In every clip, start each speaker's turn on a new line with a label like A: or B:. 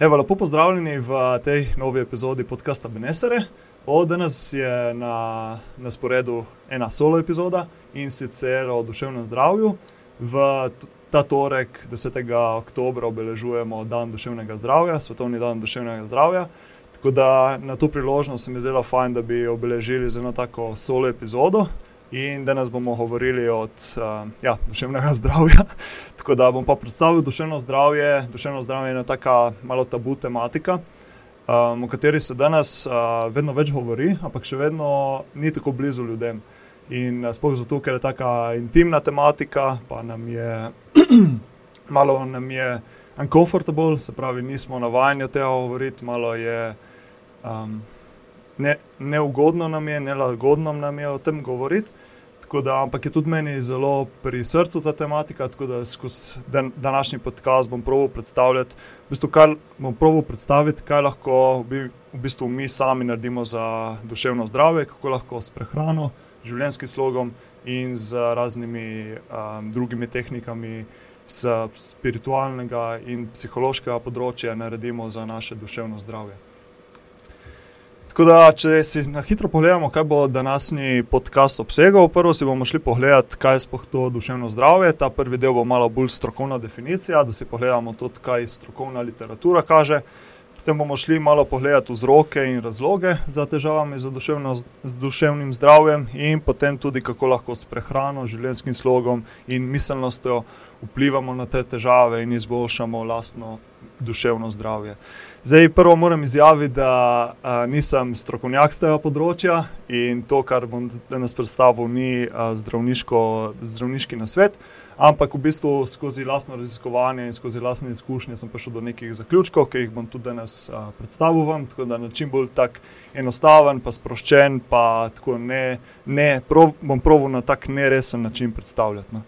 A: Evo, lepo pozdravljeni v tej novi epizodi podcasta Benesere. O, danes je na, na sporedu ena solo epizoda in sicer o duševnem zdravju. V ta torek, 10. oktober, obeležujemo Dan duševnega zdravja, svetovni dan duševnega zdravja. Tako da na to priložnost se mi zdelo fajn, da bi obeležili z eno tako solo epizodo. In danes bomo govorili o uh, ja, duševnem zdravju. Tako da bom pa predstavil duševno zdravje. Duševno zdravje je ena tako malo tabu tematika, um, o kateri se danes uh, vedno več govori, ampak še vedno ni tako blizu ljudem. In uh, sploh zato, ker je tako intimna tematika, pa nam je malo nam je uncomfortable, se pravi, nismo navajeni tega govoriti, malo je. Um, ne, neugodno nam je, nelagodno nam je o tem govoriti. Da, ampak je tudi meni zelo pri srcu ta tematika, tako da skozi dan, današnji podcast bom proval predstavljati, v bistvu, kaj, bom proval predstaviti, kaj lahko v bistvu mi sami naredimo za duševno zdravje, kako lahko s prehrano, življenjskim slogom in z raznimi um, drugimi tehnikami z spiritualnega in psihološkega področja naredimo za naše duševno zdravje. Tako da, če si na hitro pogledamo, kaj bo današnji podcast obsegal, prvo si bomo šli pogledati, kaj je sploh to duševno zdravje. Ta prvi del bo malo bolj strokovna definicija, da si pogledamo tudi, kaj strokovna literatura kaže. Potem bomo šli malo pogledati vzroke in razloge za težavami z duševnim zdravjem, in potem tudi, kako lahko s prehrano, življenjskim slogom in miselnostjo vplivamo na te težave in izboljšamo lastno duševno zdravje. Zdaj, prvo moram izjaviti, da a, nisem strokovnjak z tega področja in to, kar bom danes predstavil, ni a, zdravniški nasvet, ampak v bistvu skozi lastno raziskovanje in skozi lastne izkušnje sem prišel do nekih zaključkov, ki jih bom tudi danes a, predstavil vam. Tako da na čim bolj tak enostaven, pa sproščen, pa tako ne, ne prov, bom proval na tak neresen način predstavljati. No.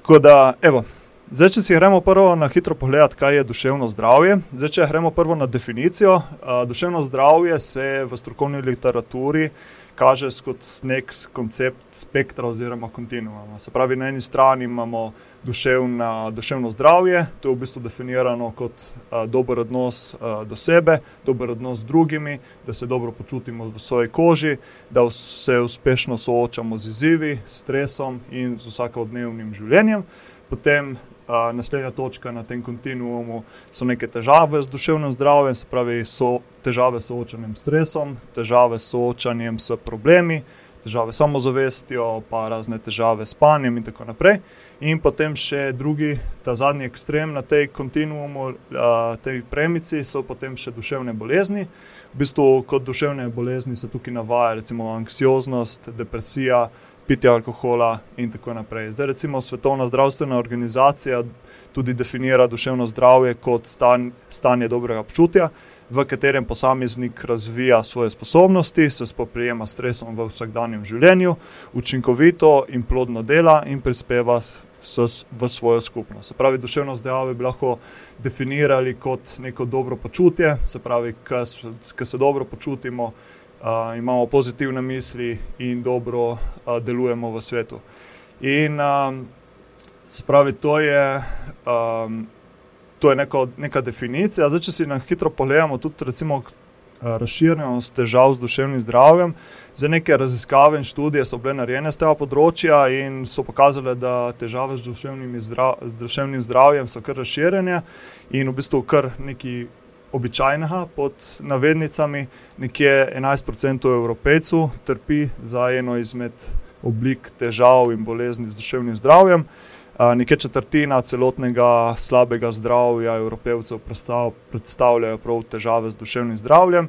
A: Tako da, evo. Zdaj, če si gremo prvo na hitro pogledati, kaj je duševno zdravje. Zdaj, če gremo prvo na definicijo. Duševno zdravje se v strokovni literaturi kaže kot nek koncept spektra oziroma kontinuuma. Se pravi, na eni strani imamo duševna, duševno zdravje, to je v bistvu definirano kot uh, dober odnos uh, do sebe, dober odnos z drugimi, da se dobro počutimo v svoji koži, da se uspešno soočamo z izzivi, stresom in z vsakodnevnim življenjem. Potem naslednja točka na tem kontinuumu so neke težave z duševnim zdravjem, se pravi, so težave s soočanjem s stresom, težave s soočanjem s problemi, težave s samozavestjo, pa razne težave s spanjem in tako naprej. In potem še drugi, ta zadnji ekstrem na tej kontinuumu, tej premici, so potem še duševne bolezni. V bistvu kot duševne bolezni se tukaj navaja recimo anksioznost, depresija, pitja alkohola in tako naprej. Zdaj, recimo, Svetovna zdravstvena organizacija tudi definira duševno zdravje kot stan, stanje dobrega počutja, v katerem posameznik razvija svoje sposobnosti, se spoprijema s stresom v vsakdanjem življenju, učinkovito in plodno dela in prispeva. V svojo skupnost. Se pravi, duševno zdravje bi lahko definirali kot neko dobro počutje, se pravi, ki se dobro počutimo, uh, imamo pozitivne misli in dobro uh, delujemo v svetu. In um, se pravi, to je, um, to je neko, neka definicija. Zdaj, če si na hitro pogledamo, tudi recimo. Razširjenost težav z duševnim zdravjem. Za neke raziskave in študije so bile narejene z tega področja in so pokazale, da težave z duševnim, zdra, z duševnim zdravjem so kar razširjene in v bistvu kar neki običajnega, pod navednicami, nekje 11% evropejcev trpi za eno izmed oblik težav in bolezni z duševnim zdravjem. Nekje četrtina celotnega slabega zdravja evropejcev predstavljajo prav težave z duševnim zdravjem.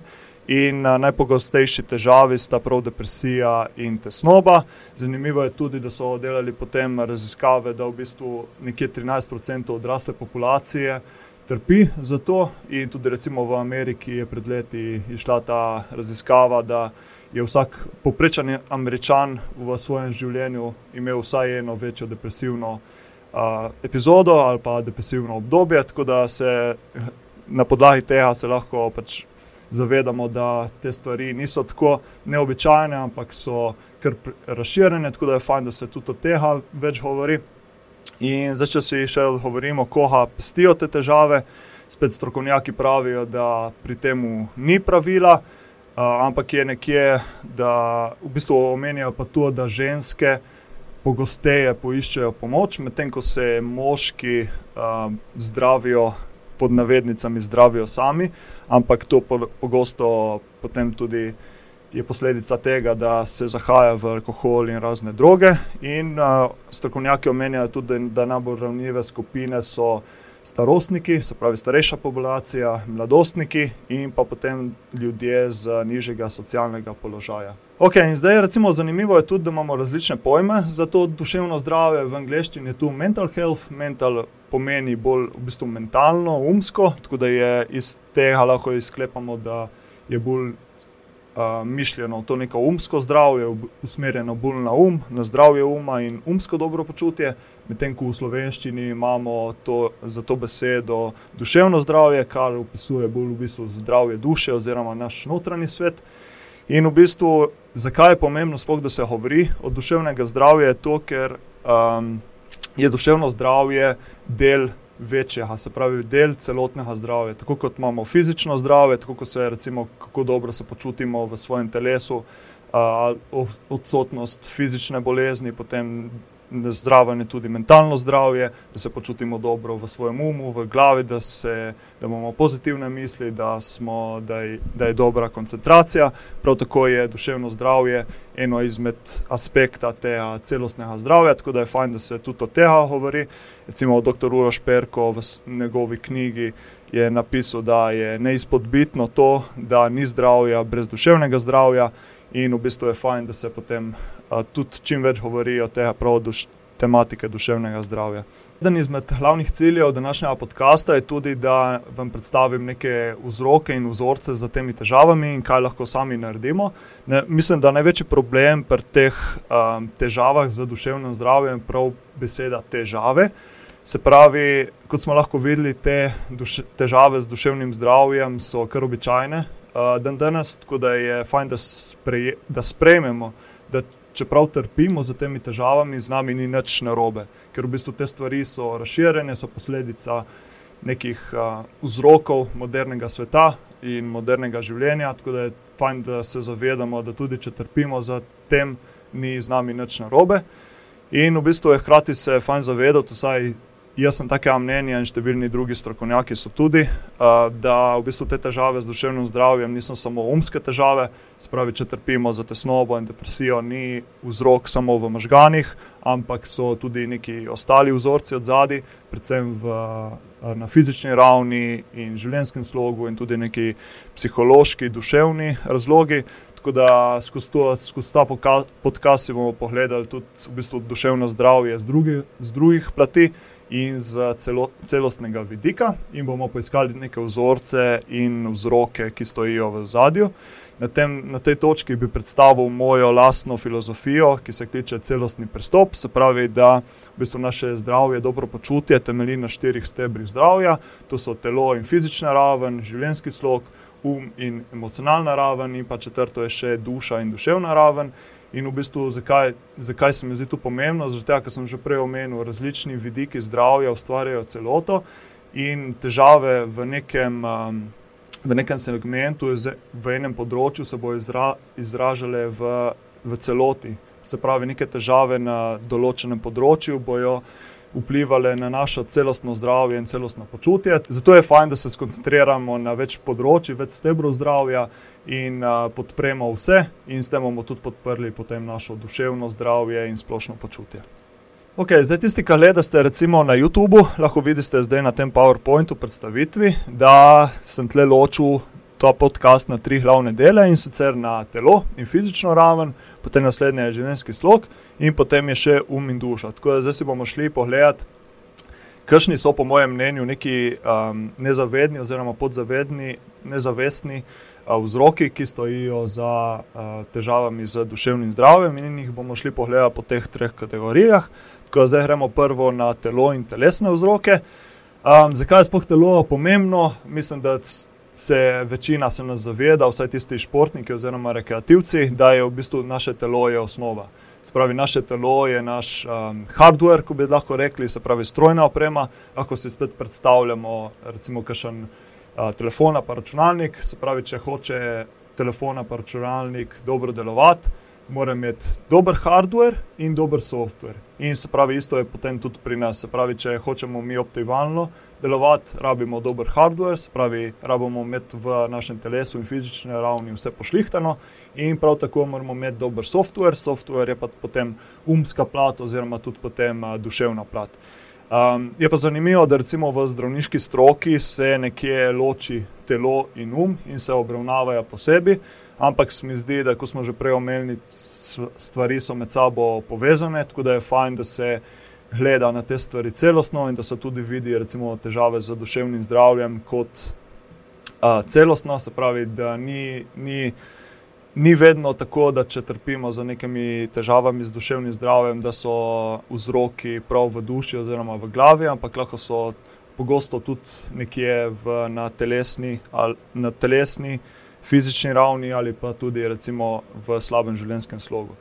A: In najpogostejši težavi sta prav depresija in tesnoba. Zanimivo je tudi, da so delali potem raziskave, da v bistvu nekje 13% odrasle populacije trpi za to. In tudi recimo v Ameriki je pred leti išla ta raziskava, da je vsak poprečen američan v svojem življenju imel vsaj eno večjo depresivno uh, epizodo ali pa depresivno obdobje. Tako da se na podlagi tega lahko pač zavedamo, da te stvari niso tako neobičajne, ampak so kar razširjene, tako da je fajn, da se tudi o tega več govori. In zdaj, če si še govorimo, koga pestijo te težave, spet strokovnjaki pravijo, da pri tem ni pravila, uh, ampak je nekje, da v bistvu omenjajo pa to, da ženske pogosteje poiščejo pomoč, medtem ko se moški uh, zdravijo, pod navednicami, zdravijo sami, ampak to pogosto potem tudi je posledica tega, da se zahaja v alkohol in razne droge. In uh, strokovnjaki omenjajo tudi, da najbolj ranljive skupine so starostniki, se pravi starejša populacija, mladostniki in pa potem ljudje z nižjega socialnega položaja. Ok, in zdaj recimo zanimivo je tudi, da imamo različne pojme za to duševno zdravje. V angleščini je tu mental health, mental pomeni bolj v bistvu mentalno, umsko, tako da je iz tega lahko izklepamo, da je bolj mišljeno to neko umsko zdravje, usmerjeno bolj na um, na zdravje uma in umsko dobro počutje, medtem ko v slovenščini imamo to, za to besedo duševno zdravje, kar opisuje bolj v bistvu zdravje duše oziroma naš notranji svet. In v bistvu, zakaj je pomembno, sploh, da se govori o duševnem zdravju, je to, ker um, je duševno zdravje del večjega, se pravi, del celotnega zdravja. Tako kot imamo fizično zdravje, tako kot se recimo, kako dobro se počutimo v svojem telesu, odsotnost fizične bolezni, potem zdravo je tudi mentalno zdravje, da se počutimo dobro v svojem umu, v glavi, da, se, da imamo pozitivne misli, da, smo, da, je, da je dobra koncentracija. Prav tako je duševno zdravje eno izmed aspektov tega celostnega zdravja, tako da je fajn, da se tudi o tega govori. Recimo dr. Uroš Perko v njegovi knjigi. Je napisal, da je neizpodbitno to, da ni zdravja brez duševnega zdravja, in v bistvu je fajn, da se potem tudi čim več govori o tej duš tematike duševnega zdravja. Eden izmed glavnih ciljev današnjega podcasta je tudi, da vam predstavim neke vzroke in vzorce za temi težavami in kaj lahko sami naredimo. Ne, mislim, da največji problem pri teh um, težavah z duševnim zdravjem je prav beseda težave. Se pravi, kot smo lahko videli, te duše, težave z duševnim zdravjem so kar običajne. Uh, dan danes, tako da je fajn, da, spreje, da sprejmemo, da čeprav trpimo za temi težavami, z nami ni nič narobe, ker v bistvu te stvari so razširjene, so posledica nekih uh, vzrokov modernega sveta in modernega življenja. Tako da je fajn, da se zavedamo, da tudi če trpimo za tem, ni z nami nič narobe. In v bistvu je hkrati se fajn zavedati, vsaj Jaz sem takega mnenja in številni drugi strokovnjaki so tudi, da v bistvu te težave z duševnim zdravjem niso samo umske težave, se pravi, če trpimo za tesnobo in depresijo, ni vzrok samo v možganih, ampak so tudi neki ostali vzorci od zadaj, predvsem v, na fizični ravni in življenjskem slogu, in tudi neki psihološki, duševni razlogi. Tako da skozi, to, skozi ta podcast si bomo pogledali tudi v bistvu duševno zdravje z, drugi, z drugih plati in z celo, celostnega vidika, in bomo poiskali neke vzorce in vzroke, ki stojijo v zadju. Na, tem, na tej točki bi predstavil mojo lastno filozofijo, ki se imenuje celostni pristop. Se pravi, da v bistvu naše zdravje, dobro počutje temelji na štirih stebrih zdravja: to so telo in fizična raven, življenjski slog, um in emocionalna raven, in pa četrto je še duša in duševna raven. In v bistvu, zakaj, zakaj se mi zdi to pomembno? Zato, ker sem že prej omenil, različni vidiki zdravja ustvarjajo celoto in težave v nekem, um, v nekem segmentu, v enem področju, se bodo izra, izražale v, v celoti. Se pravi, neke težave na določenem področju bojo vplivali na naše celostno zdravje in celostno počutje. Zato je fajn, da se skoncentriramo na več področji, več stebrov zdravja in uh, podpremo vse, in s tem bomo tudi podprli potem našo duševno zdravje in splošno počutje. Okay, zdaj, tisti, ki gledate recimo na YouTubu, lahko vidite zdaj na tem PowerPointu predstavitvi, da sem tle ločil ta podcast na tri glavne dele in sicer na telo in fizično raven, potem naslednji je življenjski slog in potem je še um in duša. Tako da zdaj si bomo šli pogledat, kakšni so po mojem mnenju neki um, nezavedni oziroma podzavedni, nezavestni uh, vzroki, ki stojijo za uh, težavami z duševnim zdravjem in jih bomo šli pogledat po teh treh kategorijah. Tako da zdaj gremo prvo na telo in telesne vzroke. Um, zakaj je sploh telo pomembno? Mislim, da se večina se nas zaveda, vsaj tisti športniki oziroma rekreativci, da je v bistvu naše telo je osnova. Se pravi, naše telo je naš um, hardware, ko bi lahko rekli, se pravi, strojna oprema. Lahko si spet predstavljamo, recimo, kakšen uh, telefon ali računalnik. Se pravi, če hoče telefon ali računalnik dobro delovati mora imeti dober hardware in dober software. In se pravi, isto je potem tudi pri nas. Se pravi, če hočemo mi optimalno delovati, rabimo dober hardware, se pravi, rabimo imeti v našem telesu in fizični ravni vse pošlihtano, in prav tako moramo imeti dober software. Software je pa potem umska plat, oziroma tudi potem uh, duševna plat. Um, je pa zanimivo, da recimo v zdravniški stroki se nekje loči telo in um in se obravnavajo posebej. Ampak se mi zdi, da ko smo že prej omenili, stvari so med sabo povezane, tako da je fajn, da se gleda na te stvari celostno in da se tudi vidi recimo, težave z duševnim zdravjem kot a, celostno. Se pravi, da ni, ni, ni vedno tako, da če trpimo za nekimi težavami z duševnim zdravjem, da so vzroki prav v duši oziroma v glavi, ampak lahko so pogosto tudi nekje v, na telesni. Na telesni fizični ravni ali pa tudi recimo, v slabem življenjskem slogu.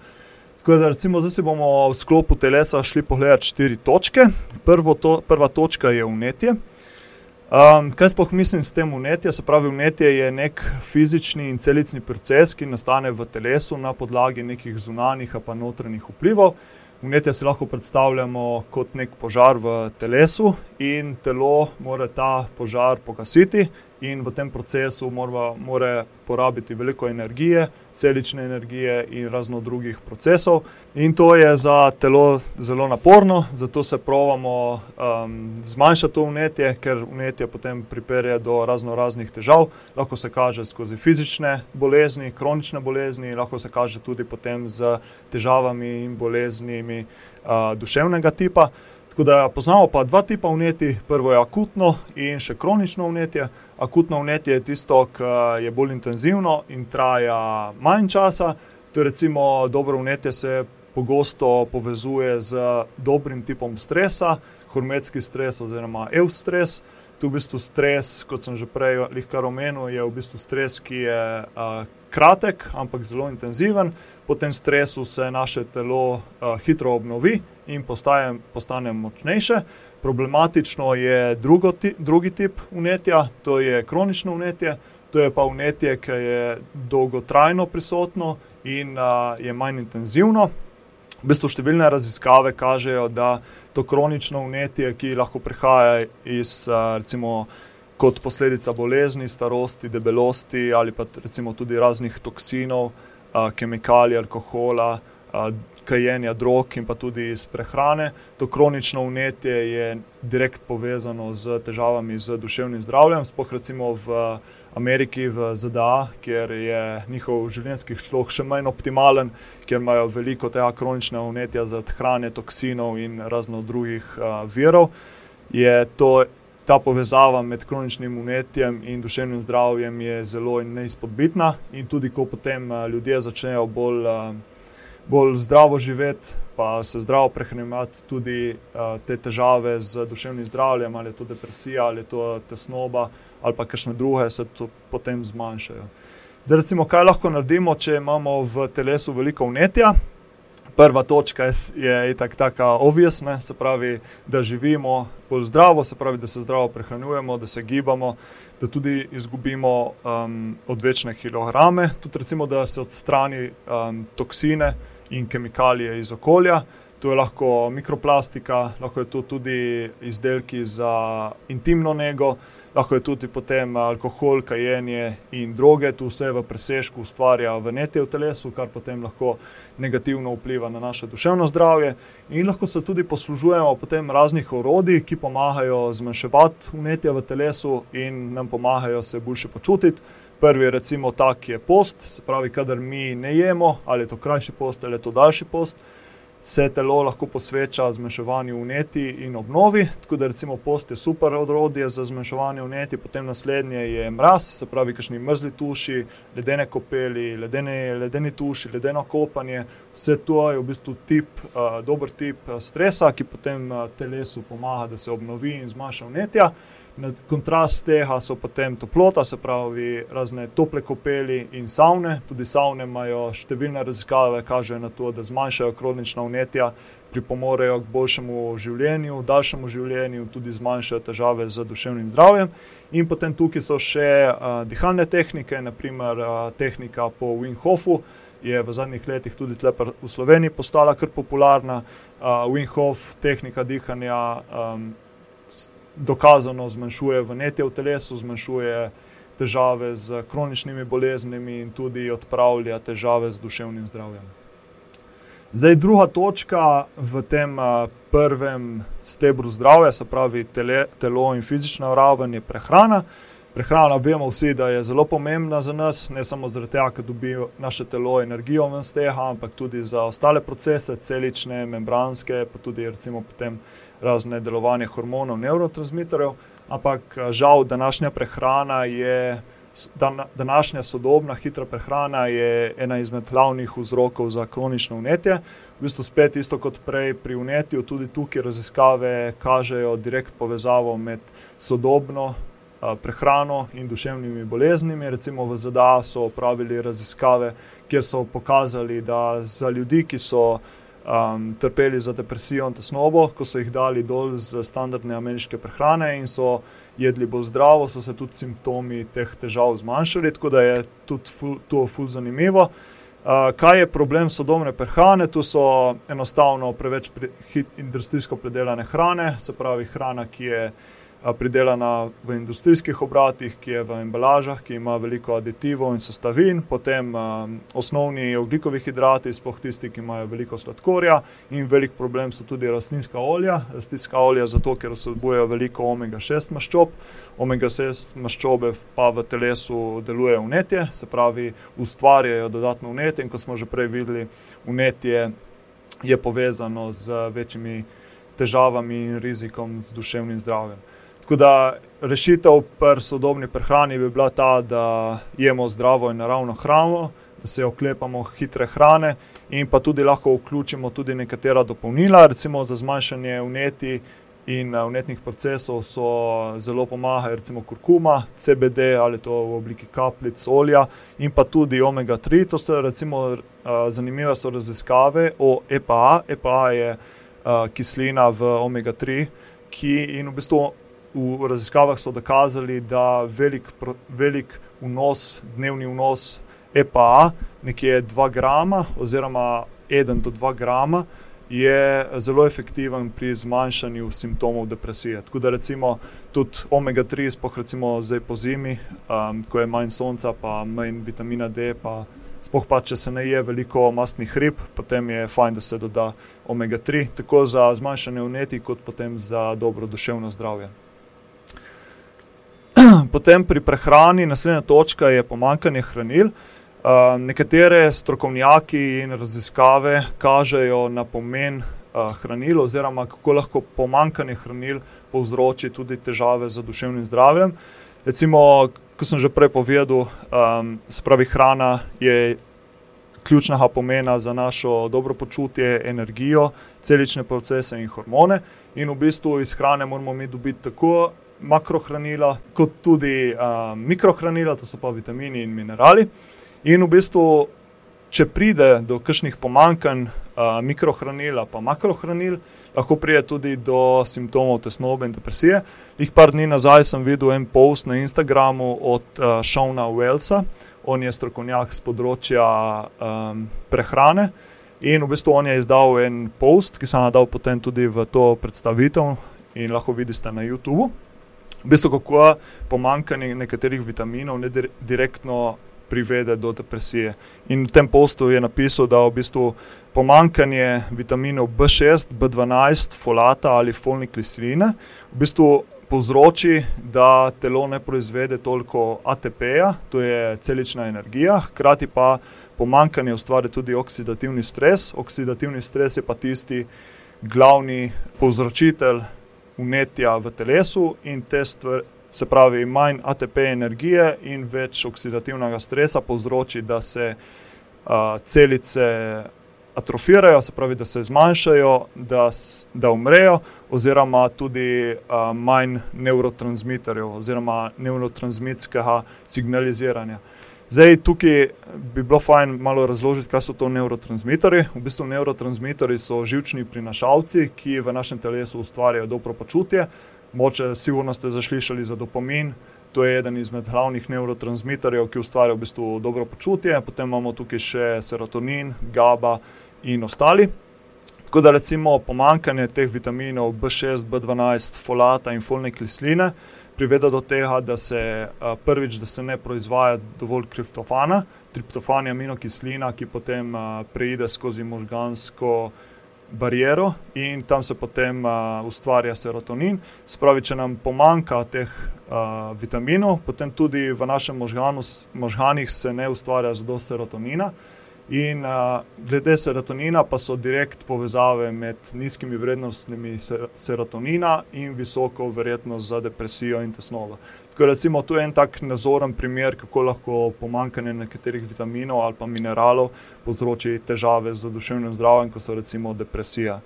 A: Tako da, recimo, zdaj bomo v sklopu telesa šli pogledati štiri točke. To, prva točka je unetje. Um, kaj sploh mislim s tem unetje? Se pravi, unetje je nek fizični in celicni proces, ki nastane v telesu na podlagi nekih zunanjih pa notranjih vplivov. Unetje si lahko predstavljamo kot nek požar v telesu, in telo mora ta požar pogasiti, in v tem procesu mora, mora porabiti veliko energije, celične energije in razno drugih procesov. In to je za telo zelo naporno, zato se pravimo um, zmanjšati to unetje, ker unetje potem pripelje do razno raznih težav. Lahko se kaže skozi fizične bolezni, kronične bolezni, lahko se kaže tudi potem z težavami in boleznimi uh, duševnega tipa. Tako da poznamo pa dva tipa vnetij. Prvo je akutno in še kronično vnetje. Akutno vnetje je tisto, ki je bolj intenzivno in traja manj časa. To je recimo dobro vnetje, se pogosto povezuje z dobrim tipom stresa, hormetski stres oziroma eustres. Tu v bistvu stres, kot sem že prej omenil, je v bistvu stres, ki je uh, kratek, ampak zelo intenziven. Po tem stresu se naše telo uh, hitro obnovi in postaje, postane močnejše. Problematično je ti, drugi tip unetja, to je kronično unetje. To je pa unetje, ki je dolgotrajno prisotno in a, je manj intenzivno. V bistvu številne raziskave kažejo, da to kronično unetje, ki lahko prihaja iz, a, recimo, kot posledica bolezni, starosti, debelosti ali pa tudi raznih toksinov, kemikalij, alkohola, kajenja drog in pa tudi iz prehrane. To kronično vnetje je direkt povezano z težavami z duševnim zdravjem, sploh recimo v Ameriki, v ZDA, kjer je njihov življenjski slog še manj optimalen, kjer imajo veliko tega kroničnega vnetja zaradi hrane, toksinov in razno drugih virov. Je to Ta povezava med kroničnim unetjem in duševnim zdravjem je zelo neizpodbitna, in tudi ko potem ljudje začnejo bolj uh, bolj zdravo živeti, pa se zdravo prehranjevati, tudi uh, te težave z duševnim zdravjem, ali je to depresija, ali je to tesnoba, ali pa kakšne druge, se potem zmanjšajo. Zdaj, recimo, kaj lahko naredimo, če imamo v telesu veliko vnetja? Prva točka je tako, tako obvisna, se pravi, da živimo bolj zdravo, se pravi, da se zdravo prehranjujemo, da se gibamo, da tudi izgubimo um, odvečne kilograme, tudi recimo, da se odstrani um, toksine, in kemikalije iz okolja. To je lahko mikroplastika, lahko je to tudi izdelki za intimno nego, lahko je tudi potem alkohol, kajenje in droge. Tu vse v presežku ustvarja vnetje v telesu, kar potem lahko negativno vpliva na naše duševno zdravje. In lahko se tudi poslužujemo potem raznih orodij, ki pomagajo zmanjševati vnetje v telesu in nam pomagajo se boljše počutiti. Prvi je recimo tak, je post, se pravi, kadar mi ne jemo, ali je to krajši post ali je to daljši post, se telo lahko posveča zmanjševanju vneti in obnovi. Tako da recimo post je super orodje za zmanjševanje vneti, potem naslednje je mraz, se pravi, kakšni mrzli tuši, ledene kopeli, ledene, ledeni tuši, ledeno kopanje. Vse to je v bistvu tip, dober tip stresa, ki potem telesu pomaga, da se obnovi in zmanjša vnetja. Na kontrast tega so potem toplota, se pravi, razne tople kopeli in savne. Tudi savne imajo številne raziskave, kažejo na to, da zmanjšajo kronična vnetja, pripomorejo k boljšemu življenju, daljšemu življenju, tudi zmanjšajo težave z duševnim zdravjem. In potem tukaj so še uh, dihalne tehnike, naprimer uh, tehnika po Winhofu. Je v zadnjih letih tudi v Sloveniji postala kar popularna. Uh, Winhof, tehnika dihanja. Um, dokazano zmanjšuje vnetje v telesu, zmanjšuje težave z kroničnimi boleznimi in tudi odpravlja težave z duševnim zdravjem. Zdaj, druga točka v tem prvem stebru zdravja, se pravi tele, telo in fizična raven, je prehrana. Prehrana, vemo vsi, da je zelo pomembna za nas, ne samo zaradi tega, ker dobi naše telo energijo ven z tega, ampak tudi za ostale procese, celične, membranske, pa tudi recimo potem razne delovanje hormonov, neurotransmiterjev, ampak žal današnja prehrana je. Današnja sodobna hitra prehrana je ena izmed glavnih vzrokov za kronično vnetje. V bistvu spet isto kot prej pri vnetju, tudi tukaj raziskave kažejo direkt povezavo med sodobno prehrano in duševnimi boleznimi. Recimo v ZDA so opravili raziskave, kjer so pokazali, da za ljudi, ki so um, trpeli za depresijo in tesnobo, ko so jih dali dol z standardne ameriške prehrane in so jedli bolj zdravo, so se tudi simptomi teh težav zmanjšali, tako da je tudi ful, to ful zanimivo. Uh, kaj je problem sodobne prehrane? Tu so enostavno preveč pre, hit, industrijsko predelane hrane, se pravi hrana, ki je uh, pridelana v industrijskih obratih, ki je v embalažah, ki ima veliko aditivov in sestavin, potem um, osnovni ogljikovi hidrati, sploh tisti, ki imajo veliko sladkorja, in velik problem so tudi rastlinska olja. Rastlinska olja zato, ker vsebujejo veliko omega-6 maščob, omega-6 maščobe pa v telesu delujejo vnetje, se pravi, ustvarjajo dodatno vnetje, in kot smo že prej videli, vnetje je povezano z večjimi. Težavami in rizikom z duševnim zdravjem. Tako da rešitev pri sodobni prehrani bi bila ta, da jemo zdravo in naravno hrano, da se oklepamo hitre hrane in pa tudi lahko vključimo tudi nekatera dopolnila, recimo za zmanjšanje vneti. In vnetnih procesov so zelo pomagajo, recimo kurkuma, CBD ali to v obliki kapljic, olja in pa tudi omega-3. To so recimo zanimive so raziskave o EPA. EPA je kislina v omega-3, ki in v bistvu v raziskavah so dokazali, da velik, velik vnos, dnevni vnos EPA, nekje 2 grama, oziroma 1 do 2 grama, je zelo efektiven pri zmanjšanju simptomov depresije. Tako da recimo tudi omega-3, spoh recimo zdaj po zimi, um, ko je manj sonca, pa manj vitamina D. Pa Sploh pa, če se ne je veliko mastnih rib, potem je fajn, da se doda omega-3, tako za zmanjšanje vnetij, kot potem za dobro duševno zdravje. Potem pri prehrani, naslednja točka je pomankanje hranil. Uh, nekatere strokovnjaki in raziskave kažejo na pomen uh, hranil, oziroma kako lahko pomankanje hranil povzroči tudi težave z duševnim zdravjem. Recimo, kot sem že prej povedal, um, spravi hrana je ključnega pomena za našo dobro počutje, energijo, celične procese in hormone. In v bistvu iz hrane moramo mi dobiti tako makrohranila, kot tudi uh, mikrohranila, to so pa vitamini in minerali. In v bistvu, če pride do kakšnih pomankanj uh, mikrohranila, pa makrohranil, lahko pride tudi do simptomov tesnobe in depresije. Lih par dni nazaj sem videl en post na Instagramu od uh, Šona Wellsa, on je strokovnjak z področja um, prehrane. In v bistvu on je izdal en post, ki sem ga dal potem tudi v to predstavitev, in lahko vidite na YouTubu v bistvu kako pomankanje nekaterih vitaminov ne direktno privede do depresije. In v tem postu je napisal, da v bistvu pomankanje vitaminov B6, B12, folata ali folne kisline v bistvu povzroči, da telo ne proizvede toliko ATP-ja, to je celična energija, hkrati pa pomankanje ustvari tudi oksidativni stres. Oksidativni stres je pa tisti glavni povzročitelj vnetja v telesu in te stvari, se pravi, manj ATP energije in več oksidativnega stresa povzroči, da se uh, celice atrofirajo, se pravi, da se zmanjšajo, da, da umrejo, oziroma tudi uh, manj neurotransmiterjev oziroma neurotransmitskega signaliziranja. Zdaj, tukaj bi bilo fajn malo razložiti, kaj so to neurotransmiterji. V bistvu neurotransmiterji so živčni prinašalci, ki v našem telesu ustvarjajo dobro počutje. Moče, sigurno ste zaslišali za dopamin, to je eden izmed glavnih neurotransmiterjev, ki ustvarja v bistvu dobro počutje. Potem imamo tukaj še serotonin, GABA in ostali. Tako da recimo pomankanje teh vitaminov B6, B12, folata in folne kisline privede do tega, da se prvič, da se ne proizvaja dovolj kriptofana. Triptofan je aminokislina, ki potem preide skozi možgansko bariero in tam se potem ustvarja serotonin. Spravi, če nam pomanka teh vitaminov, potem tudi v našem možganu, možganih se ne ustvarja zadovolj serotonina. In uh, glede serotonina, pa so direkt povezave med nizkimi vrednostmi serotonina in visoko verjetnost za depresijo in tesnobo. Tako recimo, tu je en tak nazoren primer, kako lahko pomankanje nekaterih vitaminov ali pa mineralov povzroči težave z duševnim zdravjem, kot so recimo depresija.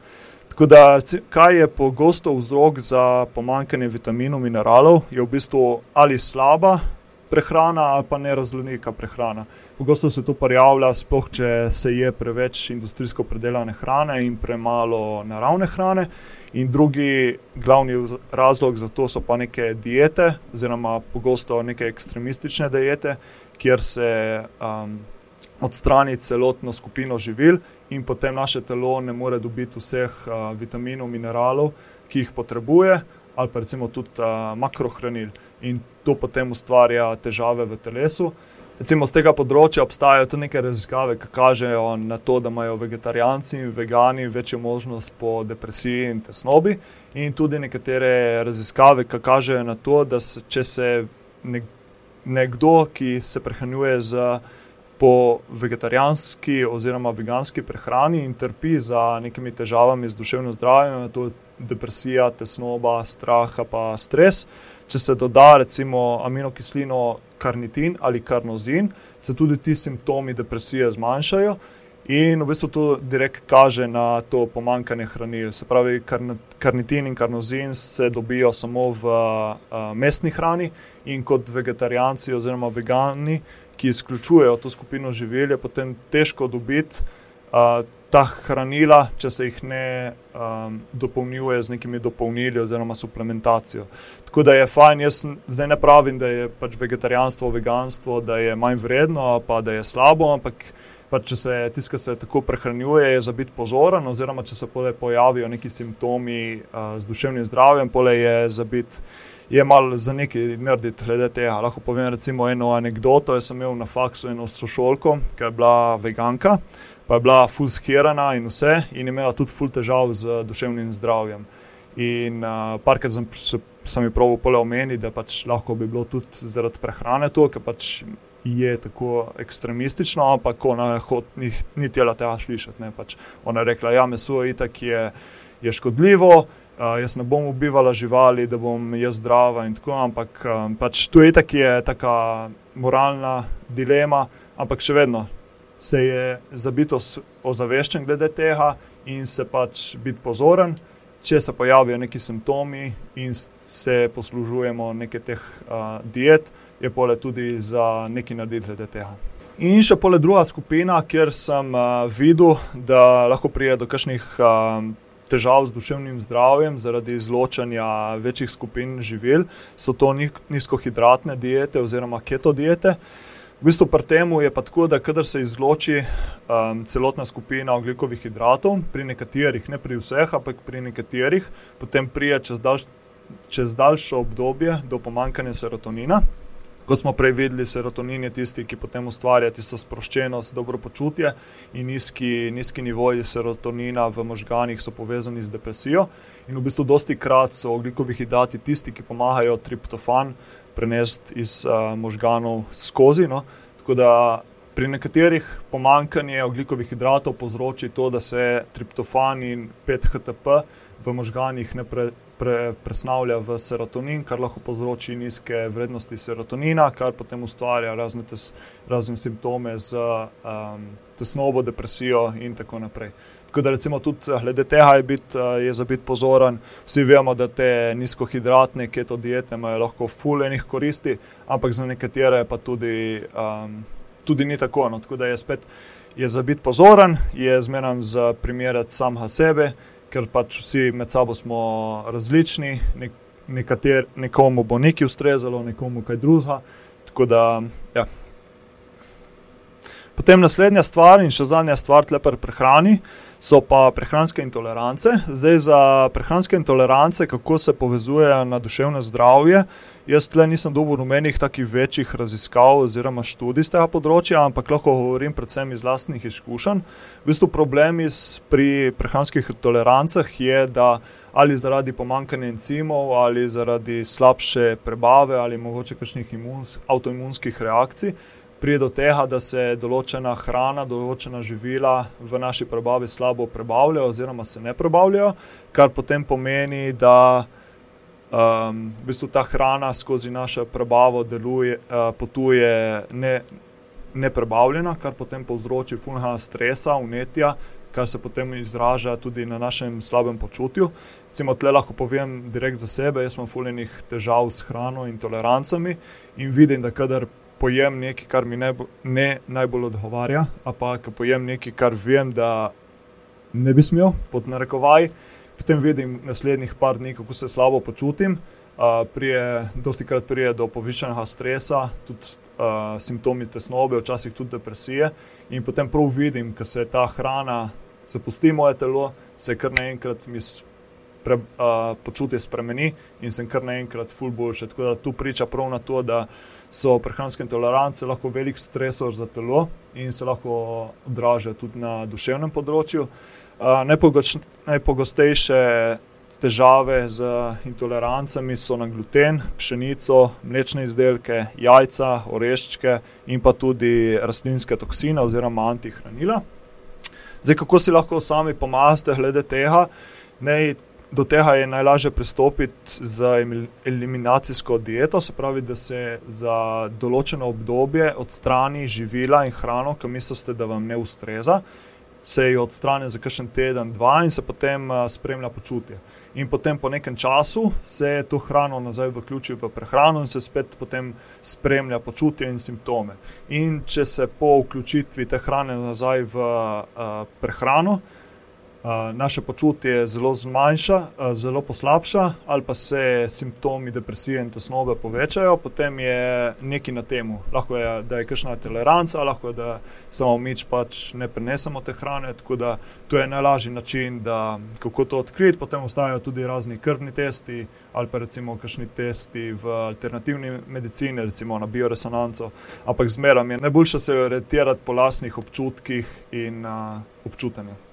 A: Tako da, kaj je pogosto vzrok za pomankanje vitaminov in mineralov, je v bistvu ali slaba prehrana ali pa neraznoliko prehrana. Pogosto se to pojavlja, sploh če se je preveč industrijsko predelane hrane in premalo naravne hrane. In drugi glavni razlog za to so pa neke diete, oziroma pogosto neke ekstremistične diete, kjer se um, odstrani celotno skupino živil, in potem naše telo ne more dobiti vseh uh, vitaminov, mineralov, ki jih potrebuje, ali pa recimo tudi uh, makrohranil in to potem ustvarja težave v telesu. Recimo z tega področja obstajajo tudi neke raziskave, ki kažejo na to, da imajo vegetarijanci in vegani večjo možnost po depresiji in tesnobi. In tudi nekatere raziskave, ki kažejo na to, da se, če se nekdo, ki se prehranjuje z. Po vegetarijanski oziroma veganski prehrani in trpi za nekimi težavami z duševnim zdravjem, to je depresija, tesnoba, strah, pa stres, Če se doda recimo aminokislino karnitin ali karnozin, se tudi ti simptomi depresije zmanjšajo. In v bistvu to direkt kaže na to pomankanje hranil. Se pravi, karnitin in karnozin se dobijo samo v uh, mestni hrani, in kot vegetarijanci oziroma vegani, ki izključujejo to skupino živil, je potem težko dobiti uh, ta hranila, če se jih ne um, dopolnjuje z nekimi dopolnili oziroma suplementacijo. Tako da je fajn, jaz zdaj ne pravim, da je pač vegetarijanstvo, veganstvo, da je manj vredno, pa da je slabo, ampak pač če se tiska se tako prehranjuje, je za biti pozoren, oziroma če se pojavijo neki simptomi uh, z duševnim zdravjem, pole je za biti. Je malo za nekaj narediti, glede tega. Lahko povem, recimo, eno anegdoto. Jaz sem imel na faksu eno sošolko, ki je bila veganka, pa je bila fulskirana in vse, in imela tudi ful težav z duševnim zdravjem. In uh, parkrat sem se sem jih pravil pole omeniti, da pač lahko bi bilo tudi zaradi prehrane to, ker pač je tako ekstremistično, ampak ona ni, ni htela tega slišati. Pač ona je rekla, da ja, meso itak je, je škodljivo. Uh, jaz ne bom ubivala živali, da bom jaz zdrava in tako, ampak um, pač tu je tako, je taka moralna dilema, ampak še vedno se je zabito ozaveščen glede tega in se pač biti pozoren če se pojavijo neki simptomi in se poslužujemo nekaj teh uh, diet, je pole tudi za nekaj narediti glede tega. In še pole druga skupina, kjer sem uh, videl, da lahko pride do kakšnih uh, težav z duševnim zdravjem zaradi izločanja večjih skupin živil, so to nizkohidratne diete oziroma keto diete. Uh, V bistvu pri tem je pa tako, da kadar se izloči um, celotna skupina oglikovih hidratov, pri nekaterih, ne pri vseh, ampak pri nekaterih, potem prije čez, daljš, čez daljše obdobje do pomankanja serotonina. Kot smo prej videli, serotonin je tisti, ki potem ustvarja tisto sproščenost, dobro počutje in nizki, nizki nivoji serotonina v možganjih so povezani z depresijo. In v bistvu dosti krat so oglikovi hidrati tisti, ki pomagajo triptofan prenesti iz uh, možganov skozi. No? Tako da pri nekaterih pomankanje oglikovih hidratov povzroči to, da se triptofan in 5-HTP v možganjih ne pre, pre, presnavlja v serotonin, kar lahko povzroči nizke vrednosti serotonina, kar potem ustvarja razne, tes, razne simptome z um, tesnobo, depresijo in tako naprej. Tako da, recimo, tudi glede tega je, bit, je za biti pozoren. Vsi vemo, da te nizkohidratne keto diete imajo lahko fulejnih koristi, ampak za nekatere pa tudi, um, tudi ni tako. No. Tako da je spet je za biti pozoren, je zmeraj za primerjati samega sebe ker pač vsi med sabo smo različni, nek, nekater, nekomu bo nekaj ustrezalo, nekomu kaj drugega. Ja. Potem naslednja stvar in še zadnja stvar, tle pri prehrani, so pa prehranske intolerance. Zdaj za prehranske intolerance, kako se povezujejo na duševno zdravje. Jaz tle nisem dobil nobenih takih večjih raziskav oziroma študij z tega področja, ampak lahko govorim predvsem iz vlastnih izkušenj. V bistvu problem pri prehranskih intolerancah je, da ali zaradi pomankanja encimov, ali zaradi slabše prebave, ali mogoče kakšnih imuns, avtoimunskih reakcij pride do tega, da se določena hrana, določena živila v naši prebavi slabo prebavljajo, oziroma se ne prebavljajo, kar potem pomeni, da um, v bistvu ta hrana skozi našo prebavo deluje, uh, potuje ne, neprebavljena, kar potem povzroči fulha stresa, unetja. Kar se potem izraža tudi na našem slabem počutju. Recimo, tle lahko povem direkt za sebe, jaz imam fuljenih težav s hrano in tolerancami in vidim, da kadar pojem nekaj, kar mi ne, ne najbolj odgovarja, a pa če pojem nekaj, kar vem, da ne bi smel, pod narekovaj, potem vidim naslednjih par dni, kako se slabo počutim. Uh, prije, dosti krat prije do povišenega stresa, tudi uh, simptomi tesnobe, včasih tudi depresije. In potem prav vidim, da se ta hrana zapusti moje telo, se kar naenkrat mi pre, uh, počutje spremeni in sem kar naenkrat full boljši. Tako da tu priča prav na to, da so prehranske intolerance lahko velik stresor za telo in se lahko odražajo tudi na duševnem področju. Najpogostejše težave z intolerancami so na gluten, pšenico, mlečne izdelke, jajca, oreščke in pa tudi rastlinske toksine oziroma antihranila. Zdaj, kako si lahko sami pomagate glede tega? Nej, do tega je najlažje pristopiti z eliminacijsko dieto, se pravi, da se za določeno obdobje odstrani živila in hrano, ki mislite, da vam ne ustreza. Se jo odstrani za kakšen teden, dva, in se potem uh, spremlja počutje. In potem po nekem času se to hrano nazaj vključi v prehrano in se spet potem spremlja počutje in simptome. In če se po vključitvi te hrane nazaj v uh, prehrano, uh, naše počutje zelo zmanjša, zelo poslabša, ali pa se simptomi depresije in tesnobe povečajo, potem je nekaj na tem. Lahko je, da je kakšna toleranca, lahko je, da samo mi pač ne prenesemo te hrane. Tako da to je najlažji način, da, kako to odkriti. Potem ostajajo tudi razni krvni testi ali pa recimo kakšni testi v alternativni medicini, recimo na bioresonanco. Ampak zmeraj je najboljše se orientirati po lastnih občutkih in uh, občutenju.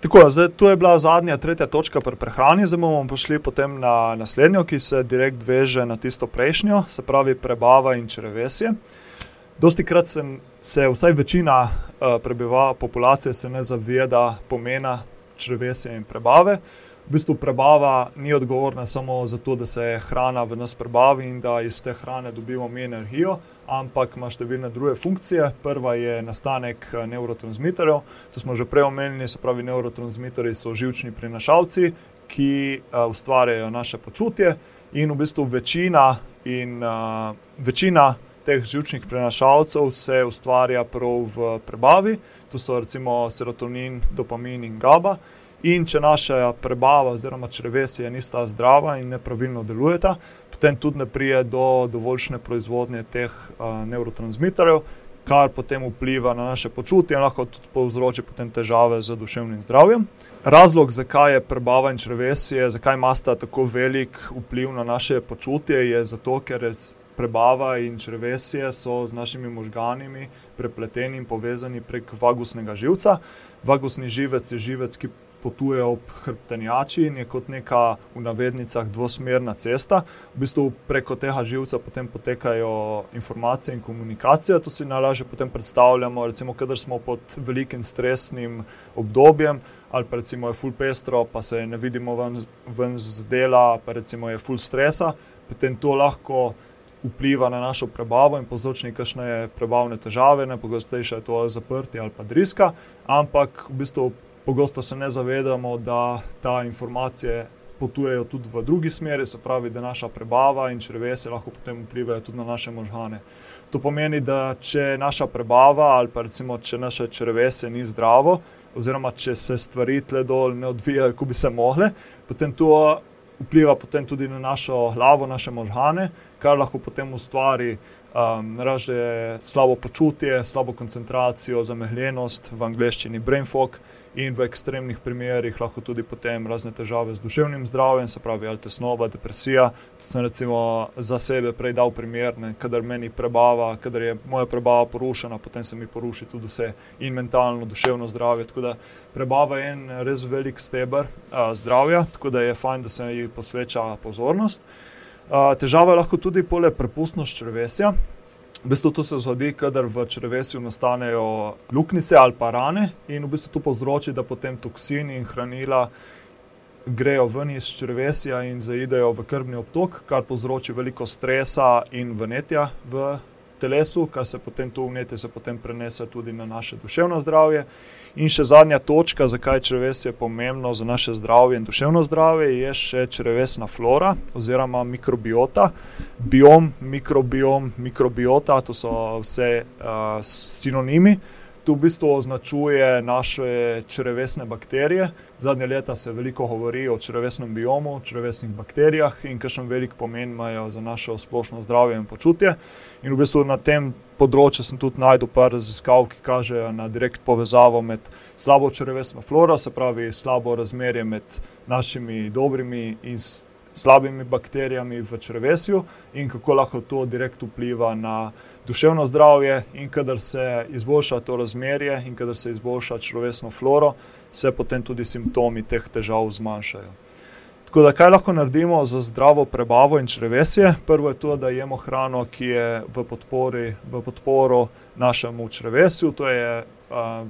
A: Tako, zdaj, tu je bila zadnja, tretja točka pri prehrani, zdaj bomo pošli potem na naslednjo, ki se direkt veže na tisto prejšnjo, se pravi prebava in črevesje. Dosti krat se, se vsaj večina uh, prebivalcev populacije ne zaveda pomena črevesja in prebave. Uh, v bistvu prebava ni odgovorna samo za to, da se hrana v nas prebavi in da iz te hrane dobimo mi energijo, ampak ima številne druge funkcije. Prva je nastanek eh, neurotransmiterjev. To smo že prej omenili, se pravi, neurotransmiterji so živčni prinašalci, ki uh, ustvarjajo naše počutje in v bistvu večina, in, uh, večina teh živčnih prenašalcev se ustvarja prav v prebavi. To so recimo serotonin, dopamin in GABA. In če naša prebava oziroma črvesje nista zdrava in nepravilno delujeta, potem tudi ne prije do dovoljšne proizvodnje teh uh, neurotransmiterjev, kar potem vpliva na naše počutje in lahko tudi povzroči težave z duševnim zdravjem. Razlog, zakaj je prebava in črvesje, zakaj ima sta tako velik vpliv na naše počutje, je zato, ker je prebava in črvesje so z našimi možganimi prepleteni in povezani prek vagusnega živca. Vagusni živec je živec, ki potuje ob hrbtenjači in je kot neka v navednicah dvosmerna cesta. V bistvu preko tega živca potem potekajo informacije in komunikacija. To si najlažje potem predstavljamo, recimo, kadar smo pod velikim stresnim obdobjem ali pa recimo je full pestro, pa se ne vidimo ven, ven z dela, pa recimo je full stresa, potem to lahko vpliva na našo prebavo in povzroči kakšne prebavne težave, najpogostejše je to zaprtje ali pa driska, ampak v bistvu pogosto se ne zavedamo, da ta informacije potujejo tudi v drugi smeri, se pravi, da naša prebava in črvesje lahko potem vplivajo tudi na naše možgane. To pomeni, da če naša prebava ali pa recimo, če naše črvesje ni zdravo, oziroma če se stvari tle dol ne odvijajo, kot bi se mogle, potem to vpliva potem tudi na našo glavo, naše možgane, kar lahko potem ustvari um, raže slabo počutje, slabo koncentracijo, zamehljenost, v angleščini brain fog in v ekstremnih primerih lahko tudi potem razne težave z duševnim zdravjem, se pravi ali tesnoba, depresija. To sem recimo za sebe prej dal primer, kadar meni prebava, kadar je moja prebava porušena, potem se mi poruši tudi vse in mentalno, duševno zdravje. Tako da prebava je en res velik stebr a, zdravja, tako da je fajn, da se ji posveča pozornost. Težava je lahko tudi pole prepustnost črvesja. V bistvu to se zgodi, kadar v črvesju nastanejo luknjice ali pa rane, in v bistvu to povzroči, da potem toksini in hranila grejo ven iz črvesja in zaidejo v krvni obtok, kar povzroči veliko stresa in vnetja v telesu, kar se potem to vnetje se potem prenese tudi na naše duševno zdravje. In še zadnja točka, zakaj črvesje je pomembno za naše zdravje in duševno zdravje, je še črvesna flora oziroma mikrobiota. Biom, mikrobiom, mikrobiota, to so vse uh, sinonimi to v bistvu označuje naše črevesne bakterije. Zadnje leta se veliko govori o črevesnem biomu, črevesnih bakterijah in kakšen velik pomen imajo za naše splošno zdravje in počutje. In v bistvu na tem področju sem tudi najdel par raziskav, ki kažejo na direkt povezavo med slabo črevesno floro, se pravi slabo razmerje med našimi dobrimi in slabimi bakterijami v črvesju in kako lahko to direkt vpliva na duševno zdravje. In kadar se izboljša to razmerje in kadar se izboljša človeško floro, se potem tudi simptomi teh težav zmanjšajo. Tako da, kaj lahko naredimo za zdravo prebavo in črvesje? Prvo je to, da jemo hrano, ki je v, podpori, v podporo našemu črvesju, to je uh,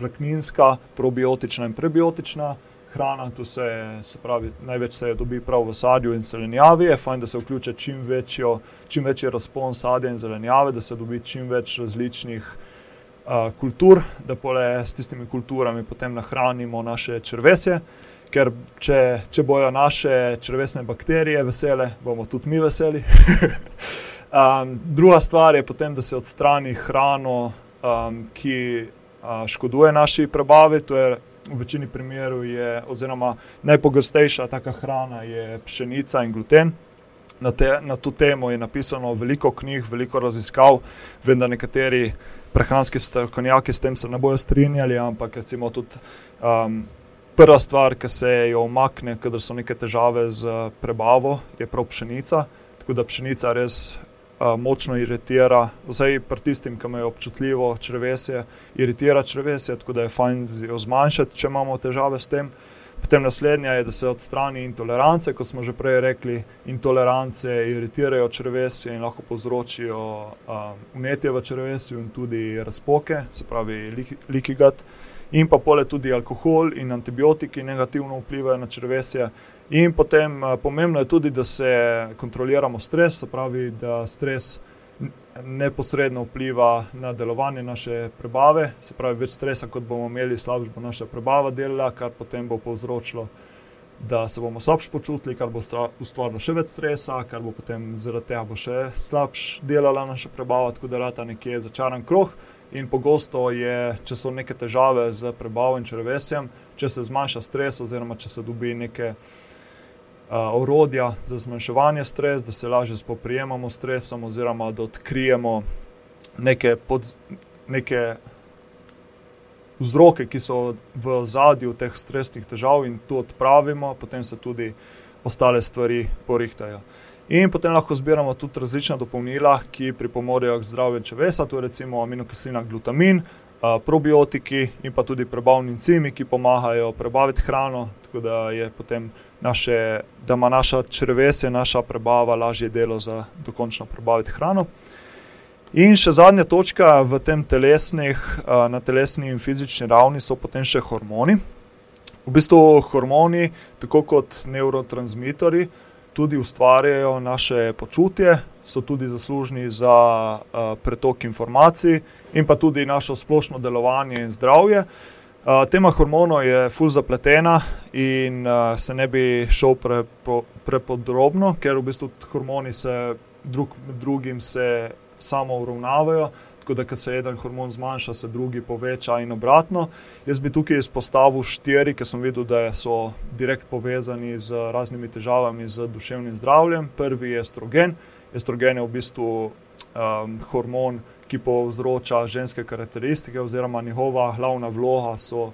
A: vlakninska, probiotična in prebiotična hrana, tu se, se pravi, največ se je dobi prav v sadju in zelenjavi. Je fajn, da se vključi čim, večjo, čim večji razpon sadja in zelenjave, da se dobi čim več različnih uh, kultur, da pole s tistimi kulturami potem nahranimo naše črvesje. Ker če, če bojo naše črvesne bakterije vesele, bomo tudi mi veseli. um, druga stvar je potem, da se odstrani hrano, um, ki uh, škoduje naši prebavi, to je v večini primerov je, oziroma najpogostejša taka hrana je pšenica in gluten. Na, te, na to temo je napisano veliko knjig, veliko raziskav, vem, da nekateri prehranski strokovnjaki s tem se ne bodo strinjali, ampak recimo tudi um, prva stvar, ki se jo omakne, kadar so neke težave z prebavo, je prav pšenica. Tako da pšenica res močno iritira, vsaj pri tistim, ki imajo občutljivo črvesje, iritira črvesje, tako da je fajn jo zmanjšati, če imamo težave s tem. Potem naslednja je, da se odstrani intolerance, kot smo že prej rekli, intolerance iritirajo črvesje in lahko povzročijo vnetje v črvesju in tudi razpoke, se pravi likigat. In pa pole tudi alkohol in antibiotiki negativno vplivajo na črvesje. In potem uh, pomembno je tudi, da se kontroliramo stres, se pravi, da stres neposredno vpliva na delovanje naše prebave. Se pravi, več stresa, kot bomo imeli, slabša bo naša prebava delala, kar potem bo povzročilo, da se bomo slabše počutili, kar bo ustvarilo še več stresa, kar bo potem zaradi tega bo še slabše delala naša prebava, tako da rata nekje začaran kruh. In pogosto je, če so neke težave z prebavo in črvesjem, če se zmanjša stres, oziroma če se dobi neke orodja za zmanjševanje stresa, da se lažje spoprijemamo s stresom, oziroma da odkrijemo neke, pod, neke vzroke, ki so v zadju teh stresnih težav, in to odpravimo, potem se tudi ostale stvari porihtajajo. In potem lahko zbiramo tudi različna dopolnila, ki pripomorejo k zdravju čevesa, to je recimo aminokislina glutamin, probiotiki in pa tudi prebavni encimi, ki pomagajo prebaviti hrano, tako da, naše, da ima naša črevesje, naša prebava lažje delo za dokončno prebaviti hrano. In še zadnja točka v tem telesnih, na telesni in fizični ravni so potem še hormoni. V bistvu hormoni, tako kot nevrotransmiterji, tudi ustvarjajo naše počutje, so tudi zaslužni za pretok informacij in pa tudi naše splošno delovanje in zdravje. tema hormonov je ful zapletena in se ne bi šel prepodrobno, ker v bistvu hormoni se drug med drugim se samouravnavajo, tako da ko se en hormon zmanjša, se drugi poveča in obratno. Jaz bi tukaj izpostavil štiri, ke sem videl, da so direkt povezani z raznimi težavami z duševnim zdravjem. Prvi je estrogen. Estrogen je v bistvu, hormon, ki povzroča ženske karakteristike oziroma njegova glavna vloga so,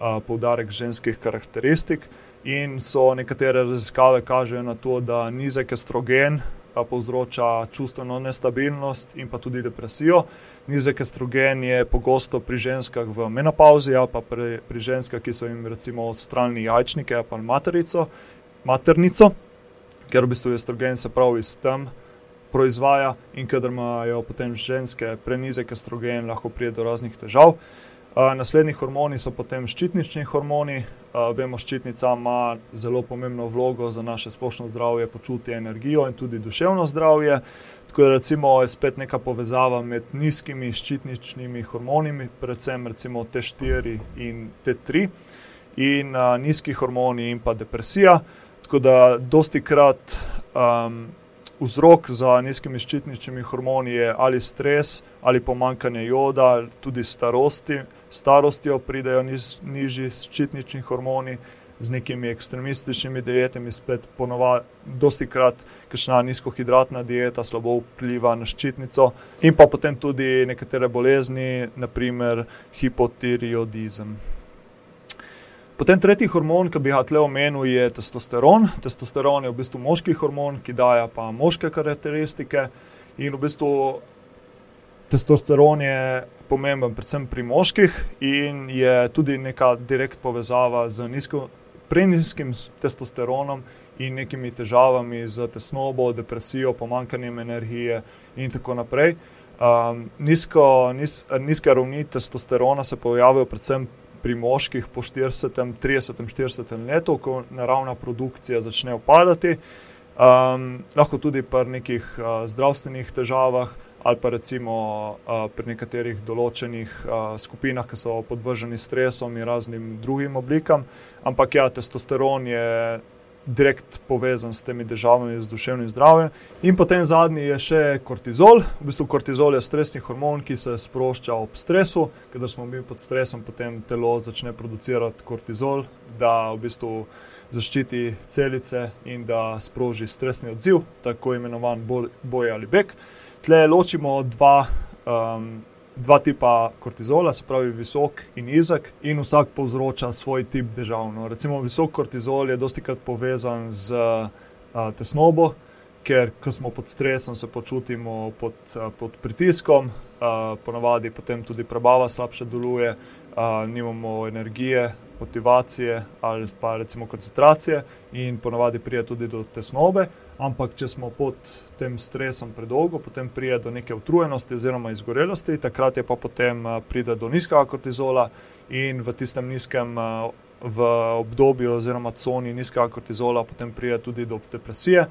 A: poudarek ženskih karakteristik. In so nekatere raziskave kažejo na to, da nizek estrogen, povzroča čustveno nestabilnost in pa tudi depresijo. Nizek estrogen je pogosto pri ženskah v menopavzi ali pa pri, pri ženskah, ki so jim recimo odstranili jajčnike ali materico, maternico. Ker v bistvu estrogen se prav iz tam proizvaja, in kadar imajo potem ženske prenizek estrogen, lahko pride do raznih težav. Naslednji hormoni so potem ščitnični hormoni. vemo, ščitnica ima zelo pomembno vlogo za naše splošno zdravje, počutje, energijo in tudi duševno zdravje. Tako da recimo je spet neka povezava med nizkimi ščitničnimi hormoni, predvsem recimo Tštiri in Ttri. In, nizki hormoni in pa depresija. Tako da dostikrat, vzrok za nizkimi ščitničnimi hormoni je ali stres ali pomanjkanje joda, tudi starosti, starostjo pridejo nižji ščitnični hormoni. Z nekimi ekstremističnimi dietami spet dostikrat kakšna nizkohidratna dieta slabo vpliva na ščitnico. In pa potem tudi nekatere bolezni, na primer hipotiroidizem. Potem tretji hormon, ke bi ga tule omenil, je testosteron. Testosteron je v bistvu moški hormon, ki daje pa moške karakteristike. In v bistvu testosteron je pomemben predvsem pri moških in je tudi neka direkt povezava z nizko, prenizkim testosteronom in nekimi težavami s tesnobo, depresijo, pomanjkanjem energije in tako naprej. nizko, nizke ravni testosterona se pojavijo predvsem pri moških po štiridesetem, tridesetem, štiridesetem letu, ko naravna produkcija začne upadati. lahko tudi pri nekih, zdravstvenih težavah ali pa recimo, pri nekaterih določenih, skupinah, ke so podvrženi stresom in raznim drugim oblikam. Ampak ja, testosteron je direkt povezan s temi težavami z duševnim zdravjem. In potem zadnji je še kortizol. V bistvu kortizol je stresni hormon, ki se sprošča ob stresu. Kadar smo mi pod stresom, potem telo začne producirati kortizol, da v bistvu zaščiti celice in da sproži stresni odziv, tako imenovan boj ali beg. Tule ločimo dva, dva tipa kortizola, se pravi visok in nizek, in vsak povzroča svoj tip težav, no. Recimo visok kortizol je dostikrat povezan s, tesnobo, ker ko smo pod stresom, se počutimo pod, pod pritiskom, ponavadi potem tudi prebava slabše deluje, nimamo energije, motivacije ali pa recimo koncentracije in ponavadi pride tudi do tesnobe. Ampak če smo pod tem stresom predolgo, potem pride do neke utrujenosti oziroma izgorelosti, takrat je pa potem, pride do nizkega kortizola in v tistem nizkem, v obdobju oziroma coni nizkega kortizola potem pride tudi do depresije.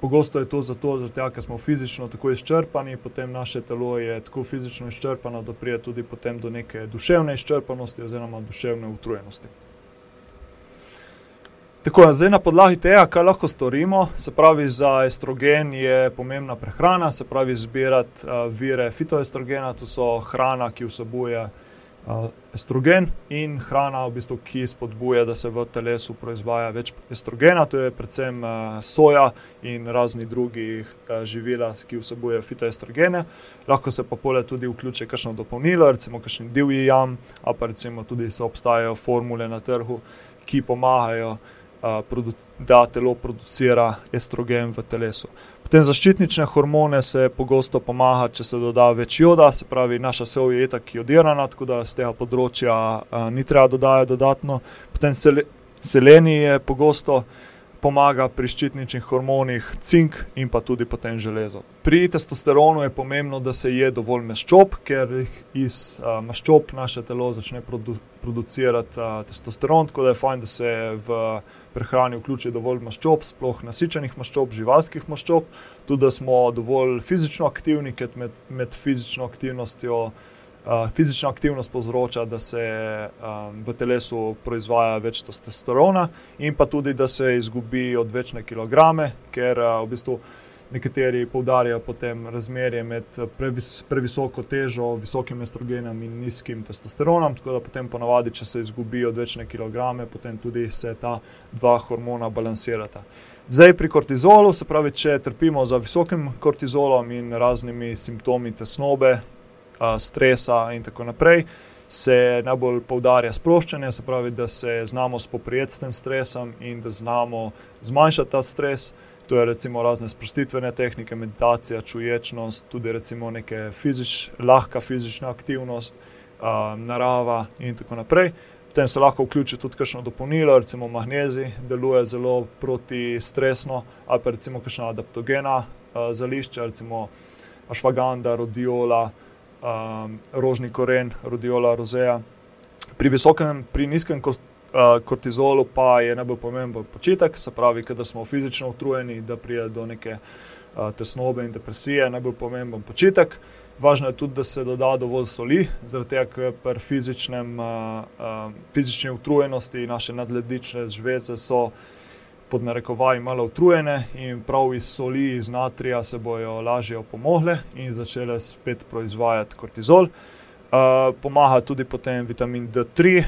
A: pogosto je to zato, tega, ker smo fizično tako izčrpani, potem naše telo je tako fizično izčrpano, da pride tudi do neke duševne izčrpanosti oziroma duševne utrujenosti. Tako, zdaj na podlagi tega, kaj lahko storimo, se pravi, za estrogen je pomembna prehrana, se pravi, zbirati, vire fitoestrogena, to so hrana, ki vsebuje, estrogen, in hrana v bistvu, ki spodbuja, da se v telesu proizvaja več estrogena, to je predvsem, soja in razna druga živila, ki vsebujejo fitoestrogene. Lahko se pa poleg tudi vključi kakšno dopolnilo, recimo kakšen divji jam pa recimo tudi so obstajajo formule na trgu, ki pomagajo, da telo producira estrogen v telesu. Potem zaščitnične hormone se pogosto pomaga, če se doda več joda, se pravi, naša sev je itak jodirana, tako da z tega področja a, ni treba dodajati dodatno. Potem sele, seleni je pogosto pomaga pri ščitničnih hormonih, cink in pa tudi potem železo. Pri testosteronu je pomembno, da se je dovolj maščob, ker iz uh, maščob naše telo začne produ producirati uh, testosteron, tako da je fajn, da se v prehrani vključi dovolj maščob, sploh nasičenih maščob, živalskih maščob, tudi da smo dovolj fizično aktivni, ker med, med fizično aktivnostjo fizična aktivnost povzroča, da se um, v telesu proizvaja več testosterona, in pa tudi, da se izgubi odvečne kilograme, ker uh, v bistvu nekateri poudarjajo potem razmerje med previs, previsoko težo, visokim estrogenom in nizkim testosteronom. Tako da potem ponavadi, če se izgubi odvečne kilograme, potem tudi se ta dva hormona balansirata. Zdaj pri kortizolu, se pravi, če trpimo za visokim kortizolom in raznimi simptomi tesnobe, stresa in tako naprej, se najbolj poudarja sproščanje, se pravi, da se znamo spoprijeti s tem stresom in da znamo zmanjšati ta stres. To je recimo razne sprostitvene tehnike, meditacija, čuječnost, tudi recimo neke fizič, lahka fizična aktivnost, uh, narava in tako naprej. Potem se lahko vključi tudi kakšno dopolnilo, recimo magnezij, deluje zelo protistresno, ali pa recimo kakšna adaptogena uh, zališča, recimo ašvaganda, rodiola, um, rožni koren, rodiola, rozeja. Pri visokem, pri nizkem kortizolu pa je najbolj pomemben počitek, se pravi, da smo fizično utrujeni, da pride do neke uh, tesnobe in depresije, najbolj pomemben počitek. Važno je tudi, da se doda dovolj soli, zaradi tega, ker pri fizičnem, uh, fizični utrujenosti naše nadlednične žvece so pod narekovaji malo utrujene in prav iz soli, iz natrija se bojo lažje opomogle in začele spet proizvajati kortizol. Uh, pomaga tudi potem vitamin D3,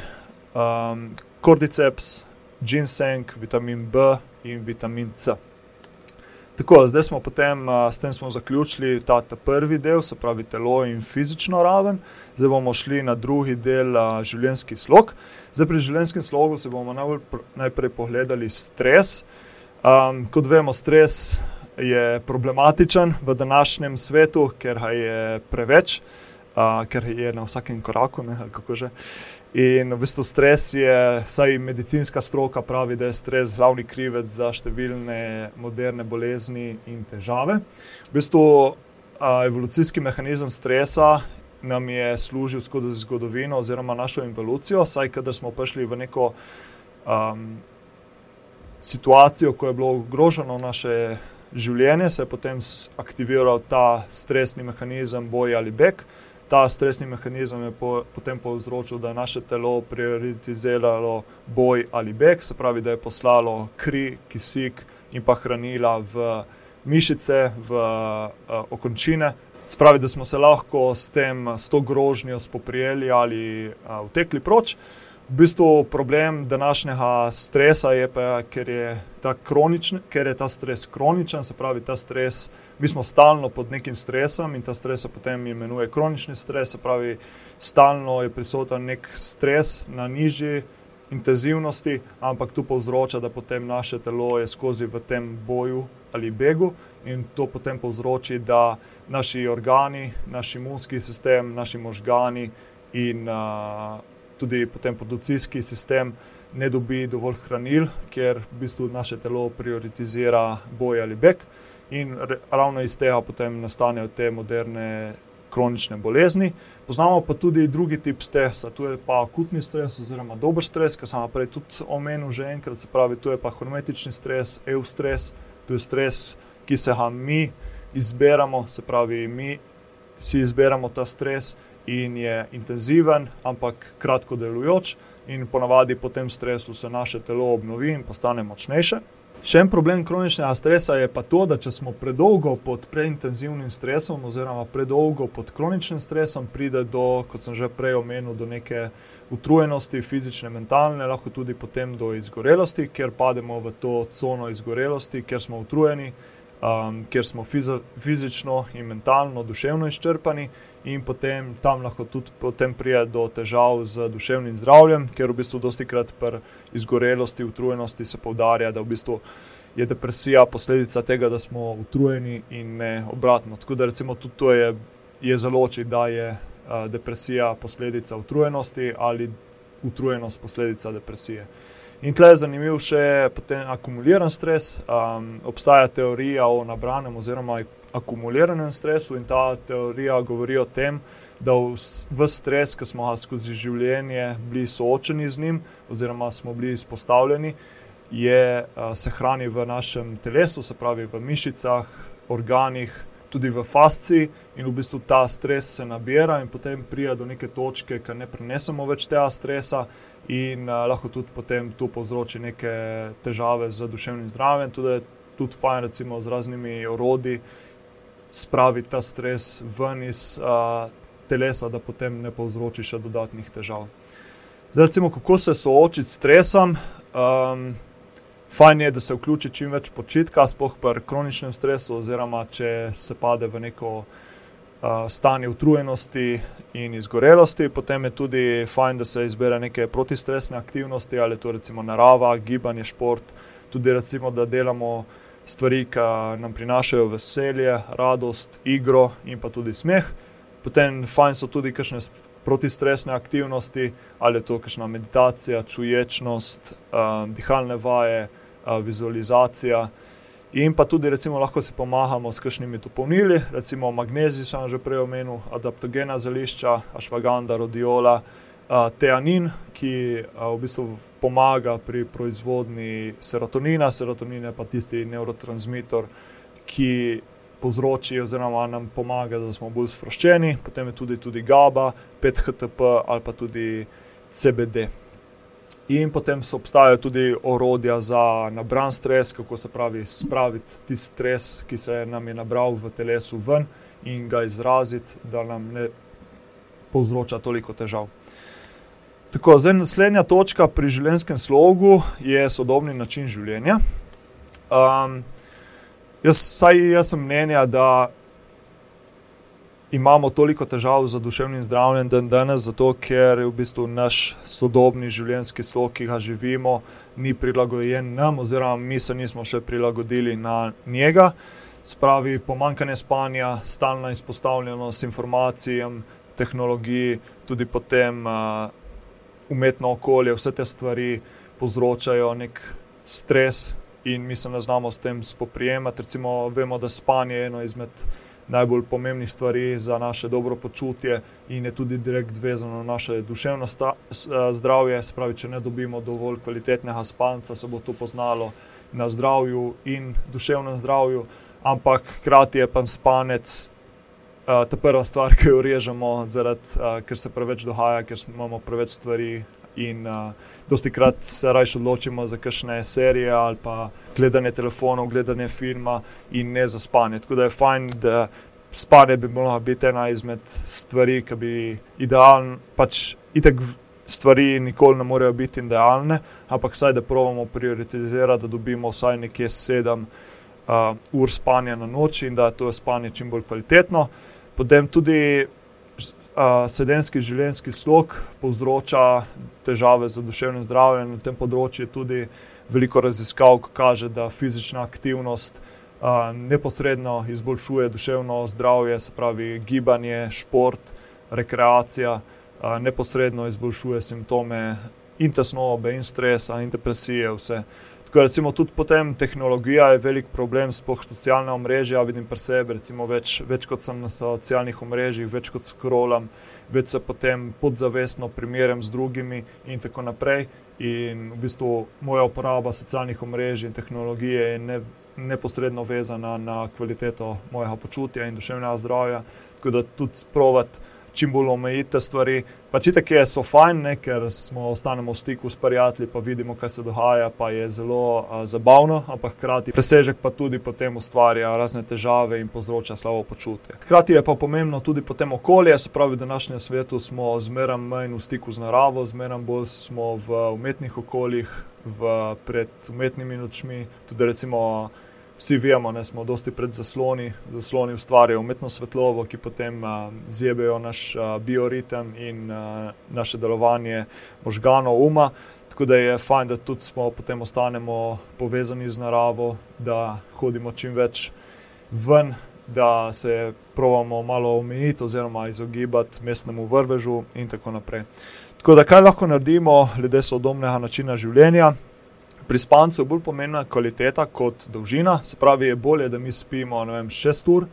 A: um, kordiceps, ginseng, vitamin B in vitamin C. Tako, zdaj smo potem, s tem smo zaključili ta, ta prvi del, se pravi telo in fizično raven. Zdaj bomo šli na drugi del, življenjski slog. Zdaj pri življenjskem slogu se bomo najbolj, najprej pogledali stres. Um, kot vemo, stres je problematičen v današnjem svetu, ker je preveč, uh, ker je na vsakem koraku. Ne, In v bistvu stres je, vsaj medicinska stroka pravi, da je stres glavni krivec za številne moderne bolezni in težave. V bistvu a, evolucijski mehanizem stresa nam je služil skozi zgodovino oziroma našo evolucijo, saj kadar smo prišli v neko um, situacijo, ko je bilo ogroženo naše življenje, se je potem aktiviral ta stresni mehanizem boj ali beg ta stresni mehanizem je po, potem povzročil, da je naše telo prioritiziralo boj ali beg, se pravi, da je poslalo kri, kisik in pa hranila v mišice, v uh, okončine. Spravi, da smo se lahko s tem, s to grožnjo spoprijeli ali uh, utekli proč. V bistvu problem današnjega stresa je, pa, ker, je ker je ta stres kroničen, se pravi, ta stres, mi smo stalno pod nekim stresom in ta stres se potem imenuje kronični stres, se pravi, stalno je prisoten nek stres na nižji intenzivnosti, ampak tu povzroča, da potem naše telo je skozi v tem boju ali begu in to potem povzroči, da naši organi, naš imunski sistem, naši možgani in uh, tudi potem produkcijski sistem ne dobi dovolj hranil, ker v bistvu naše telo prioritizira boj ali beg. In ravno iz tega potem nastanejo te moderne kronične bolezni. Poznamo pa tudi drugi tip stresa, tu je pa akutni stres oziroma dober stres, ki sem ga prej tudi omenil že enkrat, se pravi, tu je pa hormetični stres, EU stres, tu je stres, ki se ga mi izberemo, se pravi, mi si izberemo ta stres in je intenziven, ampak kratko delujoč, in ponavadi po tem stresu se naše telo obnovi in postane močnejše. Še en problem kroničnega stresa je pa to, da če smo predolgo pod preintenzivnim stresom, oziroma predolgo pod kroničnim stresom, pride do, kot sem že prej omenil, do neke utrujenosti, fizične, mentalne, lahko tudi potem do izgorelosti, ker pademo v to cono izgorelosti, ker smo utrujeni, um, ker smo fizično in mentalno, duševno izčrpani, in potem tam lahko tudi pride do težav z duševnim zdravjem, ker v bistvu dosti krat pri izgorelosti, utrujenosti se poudarja, da v bistvu je depresija posledica tega, da smo utrujeni in ne obratno. Tako da recimo tudi to je, je zelo oči, da je uh, depresija posledica utrujenosti ali utrujenost posledica depresije. In tle je zanimiv še akumuliran stres. Um, obstaja teorija o nabranem oziroma akumuliranem stresu in ta teorija govori o tem, da v stres, ki smo ga skozi življenje bili soočeni z njim, oziroma smo bili izpostavljeni, je, se hrani v našem telesu, se pravi v mišicah, organih, tudi v fasciji, in v bistvu ta stres se nabira, in potem pride do neke točke, ki ne prenesemo več tega stresa, in uh, lahko tudi potem to povzroči neke težave z duševnim zdravjem. Tudi, tudi fajn, recimo, z raznimi orodji spraviti ta stres ven iz uh, telesa, da potem ne povzroči še dodatnih težav. Zdaj, recimo, kako se soočiti s stresom. Um, Fajn je, da se vključi čim več počitka, sploh pri kroničnem stresu, oziroma če se pade v neko uh, stanje utrujenosti in izgorelosti. Potem je tudi fajn, da se izbere neke protistresne aktivnosti, ali to recimo narava, gibanje, šport. Tudi recimo, da delamo stvari, ki nam prinašajo veselje, radost, igro in pa tudi smeh. Potem fajn so tudi kakšne protistresne aktivnosti, ali je to kakšna meditacija, čuječnost, um, dihalne vaje vizualizacija. In pa tudi, recimo, lahko si pomagamo s kakšnimi dopolnili, recimo magnezij, sem že prej omenil, adaptogena zelišča, ašvaganda, rodiola, teanin, ki v bistvu pomaga pri proizvodnji serotonina. Serotonin je pa tisti neurotransmitor, ki povzroči oziroma nam pomaga, da smo bolj sproščeni. Potem je tudi, tudi GABA, 5-HTP ali pa tudi CBD. In potem so obstajajo tudi orodja za nabran stres, kako se pravi spraviti ti stres, ki se nam je nabral v telesu ven in ga izraziti, da nam ne povzroča toliko težav. Tako, zdaj, naslednja točka pri življenjskem slogu je sodobni način življenja. Um, jaz, saj, jaz sem mnenja, da imamo toliko težav z duševnim zdravjem dan danes, zato ker je v bistvu naš sodobni življenjski slog, ki ga živimo, ni prilagojen nam, oziroma mi se nismo še prilagodili na njega. Spravi pomankanje spanja, stalna izpostavljenost informacijam, tehnologiji, tudi potem uh, umetno okolje, vse te stvari povzročajo nek stres. In mi se ne znamo s tem spoprijemati. Recimo, vemo, da spanje je eno izmed najbolj pomembnih stvari za naše dobro počutje in je tudi direkt vezano na naše duševno eh, zdravje. Spravi, če ne dobimo dovolj kvalitetnega spanca, se bo to poznalo na zdravju in duševnem zdravju, ampak hkrati je pa spanec. Uh, ta prva stvar, ki jo režemo, zaradi, uh, ker se preveč dogaja, ker imamo preveč stvari In uh, dosti krat se raje odločimo za kakšne serije ali pa gledanje telefonov, gledanje filma in ne za spanje. Tako da je fajn, da spanje bi lahko biti ena izmed stvari, ki bi idealno, pač itek stvari nikoli ne morejo biti idealne, ampak vsaj da pravimo prioritizirati, da dobimo vsaj nekje sedem uh, ur spanja na noč in da je to spanje čim bolj kvalitetno. Potem tudi sedenski življenjski slog povzroča težave z duševnim zdravjem. Na tem področju je tudi veliko raziskav, ki kaže, da fizična aktivnost uh, neposredno izboljšuje duševno zdravje, se pravi gibanje, šport, rekreacija, uh, neposredno izboljšuje simptome in tesnobe, in stresa, in depresije. Vse. Tako recimo tudi potem tehnologija je velik problem, sploh socialna omrežja. Vidim pri sebi, recimo več, več kot sem na socialnih omrežjih, več kot skrolam, več se potem podzavestno primerjam z drugimi in tako naprej. In v bistvu moja uporaba socialnih omrežij in tehnologije je ne, neposredno vezana na kvaliteto mojega počutja in duševnega zdravja. Tako da tudi sprovat čim bolj omejite stvari. Pač tako je, so fajn, ker smo ostanemo v stiku s prijatelji, pa vidimo, kaj se dogaja, pa je zelo a, zabavno, ampak hkrati presežek pa tudi potem ustvarja razne težave in povzroča slabo počutje. Hkrati je pa pomembno tudi potem okolje, se pravi, v današnjem svetu smo zmeraj manj v stiku z naravo, zmeraj bolj smo v umetnih okoljih, v, pred umetnimi nočmi, tudi recimo vsi vemo, da smo dosti pred zasloni, zasloni ustvarjajo umetno svetlobo, ki potem uh, zjebejo naš uh, bioritem in uh, naše delovanje možganov, uma. Tako da je fajn, da tudi smo potem ostanemo povezani z naravo, da hodimo čim več ven, da se pravimo malo omejiti oziroma izogibati mestnemu vrvežu in tako naprej. Tako da kaj lahko naredimo, ljudje so odobnega načina življenja. Pri spancu je bolj pomembna kvaliteta kot dolžina, se pravi, je bolje, da mi spimo vem, šest ur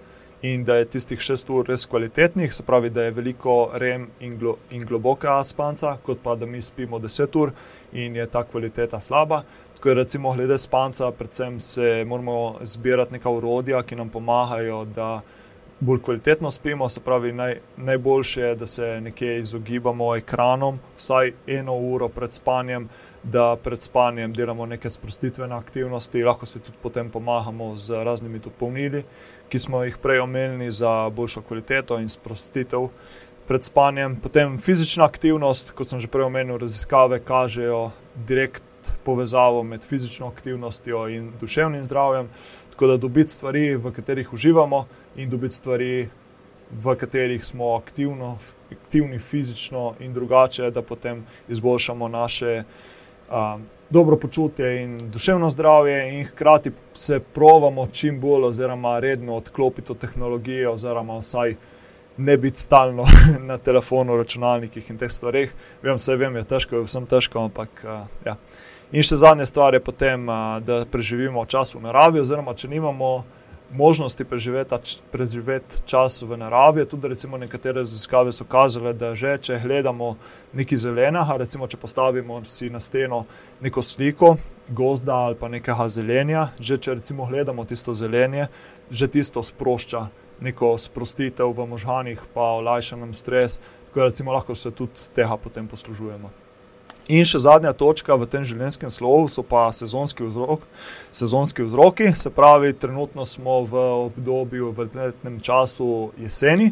A: in da je tistih šest ur res kvalitetnih, se pravi, da je veliko rem in, glo, in globoka spanca, kot pa da mi spimo deset ur in je ta kvaliteta slaba. Tako je recimo glede spanca, predvsem se moramo zbirati neka urodja, ki nam pomagajo, da bolj kvalitetno spimo, se pravi, naj, najboljše je, da se nekje izogibamo ekranom, vsaj eno uro pred spanjem, da pred spanjem delamo neke sprostitvene aktivnosti, lahko se tudi potem pomagamo z raznimi dopolnili, ki smo jih prej omenili za boljšo kvaliteto in sprostitev. Pred spanjem, potem fizična aktivnost, kot sem že prej omenil, raziskave kažejo direkt povezavo med fizično aktivnostjo in duševnim zdravjem. Tako da dobiti stvari, v katerih uživamo, in dobiti stvari, v katerih smo aktivno, aktivni fizično in drugače, da potem izboljšamo naše um, dobro počutje in duševno zdravje, in hkrati se provamo čim bolj, oziroma redno odklopiti od tehnologije, oziroma vsaj ne biti stalno na telefonu, računalnikih in teh stvareh. Vem, vse vem, je težko, je vsem težko, ampak uh, ja. In še zadnja stvar je potem, da preživimo čas v naravi, oziroma če nimamo možnosti preživeti, preživeti čas v naravi. Tudi recimo, nekatere raziskave so kazale, da že če gledamo nekaj zelenega, recimo če postavimo si na steno neko sliko gozda ali pa nekega zelenja, že če recimo gledamo tisto zelenje, že tisto sprošča neko sprostitev v možganjih, pa olajša nam stres, tako da lahko se tudi tega potem poslužujemo. In še zadnja točka v tem življenjskem slovu so pa sezonski, vzrok, sezonski vzroki. Se pravi, trenutno smo v obdobju, v letnem času jeseni.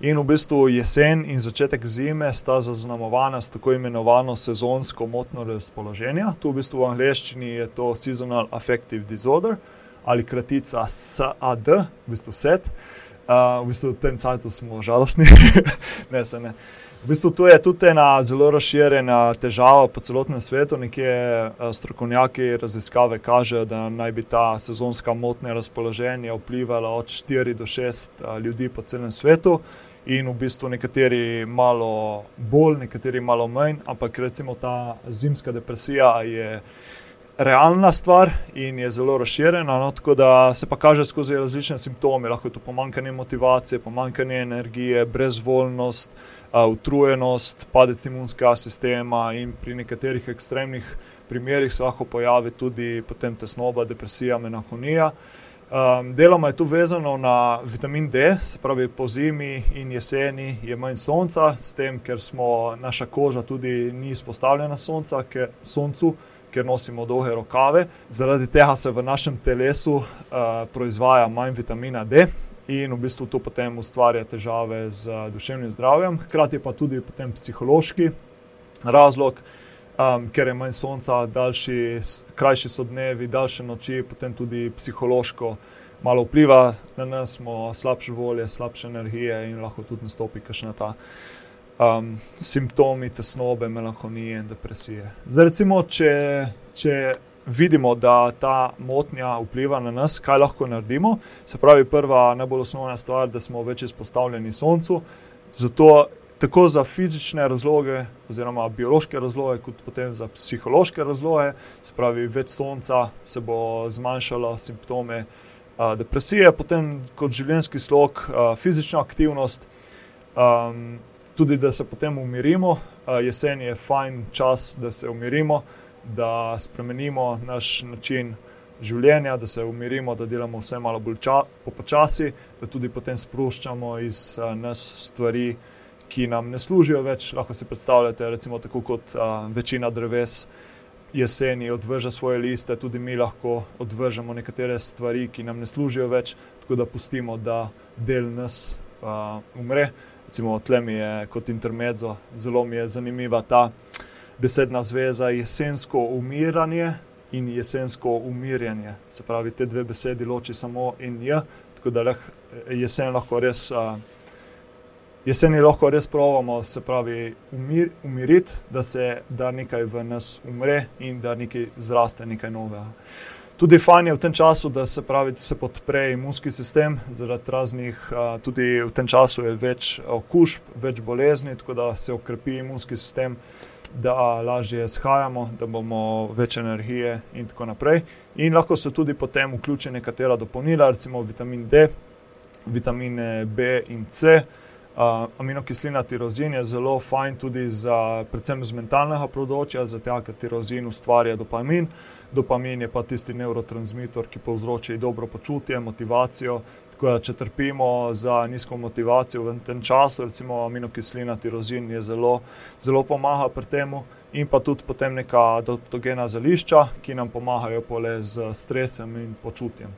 A: In v bistvu jesen in začetek zime sta zaznamovana s tako imenovano sezonsko motno razpoloženje. Tu v bistvu v angleščini je to Seasonal Affective Disorder ali kratica SAD, v bistvu SET. Uh, v bistvu v tem času smo žalostni, ne se ne. Uh, V bistvu to je tudi ena zelo razširjena težava po celotnem svetu. Nekje eh, strokovnjaki raziskave kažejo, da naj bi ta sezonska motnja razpoloženja vplivala od 4 do 6 eh, ljudi po celem svetu. In v bistvu nekateri malo bolj, nekateri malo manj, ampak recimo ta zimska depresija je realna stvar in je zelo razširjena. No, tako da se pa kaže skozi različne simptome, lahko je to pomankanje motivacije, pomankanje energije, brezvoljnost utrujenost, padec imunskega sistema in pri nekaterih ekstremnih primerih se lahko pojavi tudi tesnoba, depresija, menahonija. Um, deloma je to vezano na vitamin D, se pravi, po zimi in jeseni je manj sonca, s tem, ker smo, naša koža tudi ni izpostavljena sonca, ker, soncu, ker nosimo dolge rokave. Zaradi tega se v našem telesu uh, proizvaja manj vitamina D, in v bistvu to potem ustvarja težave z duševnim zdravjem, hkrati pa tudi psihološki razlog, um, ker je manj sonca, daljši, krajši so dnevi, daljše noči, potem tudi psihološko malo vpliva na nas, smo slabše volje, slabše energije in lahko tudi nastopi kakšna ta. Um, simptomi tesnobe, melanholije in depresije. Zdaj, recimo, če, če vidimo, da ta motnja vpliva na nas, kaj lahko naredimo. Se pravi, prva, najbolj osnovna stvar, da smo več izpostavljeni soncu. Zato tako za fizične razloge, oziroma biološke razloge, kot tudi za psihološke razloge, se pravi, več sonca se bo zmanjšalo simptome a, depresije, potem kot življenjski slog, a, fizična aktivnost. A, Tudi, da se potem umirimo, jesen je fajn čas, da se umirimo, da spremenimo naš način življenja, da se umirimo, da delamo vse malo bolj počasi, da tudi potem sproščamo iz uh, nas stvari, ki nam ne služijo več. Lahko si predstavljate, recimo, tako kot uh, večina dreves. Jeseni odvrže svoje liste, tudi mi lahko odvržemo nekatere stvari, ki nam ne služijo več, tako da pustimo, da del nas uh, umre. Recimo, tle mi je kot intermezzo, zelo mi je zanimiva ta besedna zveza jesensko umiranje in jesensko umirjanje. Se pravi, te dve besedi loči samo in je, tako da leh, jesen lahko res uh, jeseni lahko res provamo, se pravi, umir, umiriti, da se da nekaj v nas umre in da nekaj zraste, nekaj novega. Tudi fajn je v tem času, da se, pravi, se podpre imunski sistem, zaradi raznih, tudi v tem času je več okužb, več bolezni, tako da se okrepi imunski sistem, da lažje shajamo, da bomo več energije in tako naprej. In lahko se tudi potem vključi nekatera dopolnila, recimo vitamin D, vitamine B in C. Uh, aminokislina tirozin je zelo fajn tudi za, predvsem z mentalnega področja, zato ker tirozin ustvarja dopamin. Dopamin je pa tisti neurotransmitor, ki povzroča dobro počutje, motivacijo. Tako da, če trpimo za nizko motivacijo v tem času, recimo aminokislina tirozin je zelo, zelo pomaga pri tem, in pa tudi potem neka dotogena zelišča, ki nam pomagajo pole z stresom in počutjem.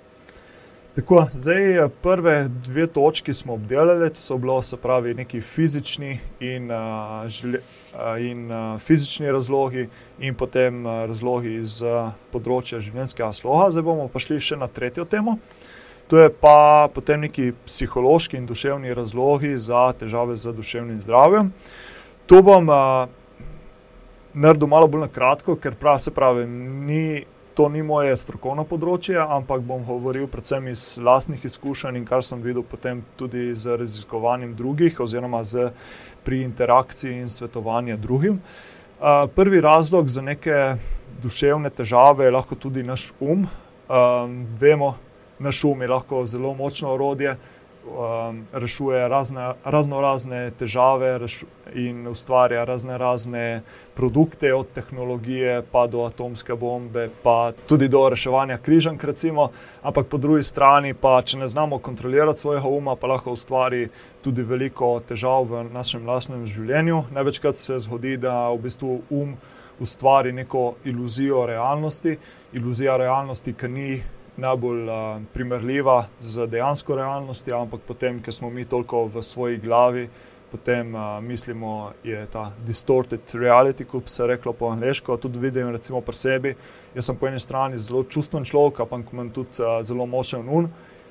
A: Tako, zdaj, prve dve točki smo obdelali, to so bili, se pravi, neki fizični in, uh, žele, uh, in uh, fizični razlogi, in potem uh, razlogi iz uh, področja življenjskega sloga. Zdaj bomo pa šli še na tretjo temo. To je pa potem neki psihološki in duševni razlogi za težave z duševnim zdravjem. To bom uh, naredil malo bolj na kratko, ker prav, se pravi, ni to ni moje strokovno področje, ampak bom govoril predvsem iz vlastnih izkušenj in kar sem videl potem tudi z raziskovanjem drugih, oziroma z, pri interakciji in svetovanju drugim. Uh, prvi razlog za neke duševne težave je lahko tudi naš um. Um, vemo, naš um je lahko zelo močno orodje, um, rešuje razne, razno razne težave rešu, in ustvarja razne razne produkte, od tehnologije pa do atomske bombe, pa tudi do reševanja križank, recimo. Ampak po drugi strani, pa če ne znamo kontrolirati svojega uma, pa lahko ustvari tudi veliko težav v našem lastnem življenju. Največkrat se zgodi, da v bistvu um ustvari neko iluzijo realnosti, iluzija realnosti, ki ni najbolj uh, primerljiva z dejansko realnostjo, ampak potem, ker smo mi toliko v svoji glavi, potem uh, mislimo, je ta distorted reality, kot se reklo po angliško. Tudi vidim, recimo pri sebi. Jaz sem po eni strani zelo čustven človek, ampak imam tudi uh, zelo močen un.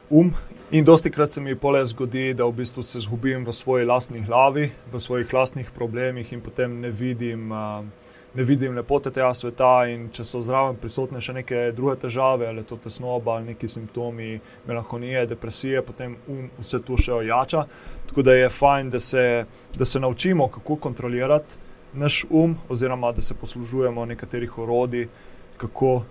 A: Um. In dosti krat se mi pole zgodi, da v bistvu se izgubim v svoji lastni glavi, v svojih lastnih problemih in potem ne vidim. Uh, ne vidim lepote tega sveta. Če so zraven prisotne še neke druge težave, ali to tesnoba, ali neki simptomi, melanholije, depresije, potem um vse to še ojača. Tako da je fajn, da se, da se naučimo, kako kontrolirati naš um, oziroma da se poslužujemo nekaterih orodij, kako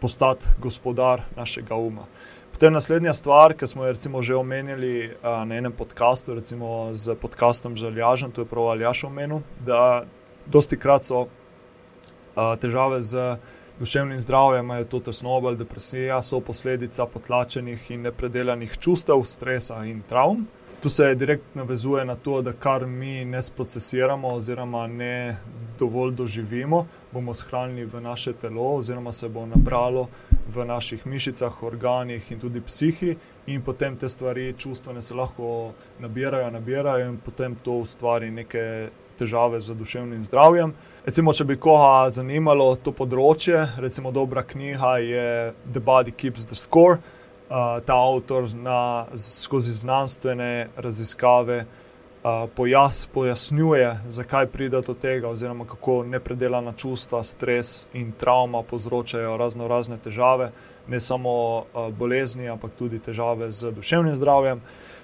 A: postati gospodar našega uma. Potem naslednja stvar, ki smo jo že omenili uh, na enem podkastu, recimo z podkastom Žaljažen, to je prav Aljaš omenil, da dosti krat so uh, težave z duševnim zdravjem, imajo to tesnobo ali depresijo, so posledica potlačenih in nepredelanih čustev, stresa in travm. Tu se direktno navezuje na to, da kar mi ne sprocesiramo, oziroma ne dovolj doživimo, bomo shranili v naše telo, oziroma se bo nabralo v naših mišicah, organih in tudi psihi, in potem te stvari, čustvene, se lahko nabirajo, nabirajo, in potem to ustvari neke težave z duševnim zdravjem. Recimo, če bi koga zanimalo to področje, recimo dobra knjiga je The Body Keeps the Score. Uh, ta avtor na, skozi znanstvene raziskave uh, pojas, pojasnjuje, zakaj pride do tega, oziroma kako nepredelana čustva, stres in travma povzročajo razno razne težave, ne samo uh, bolezni, ampak tudi težave z duševnim zdravjem.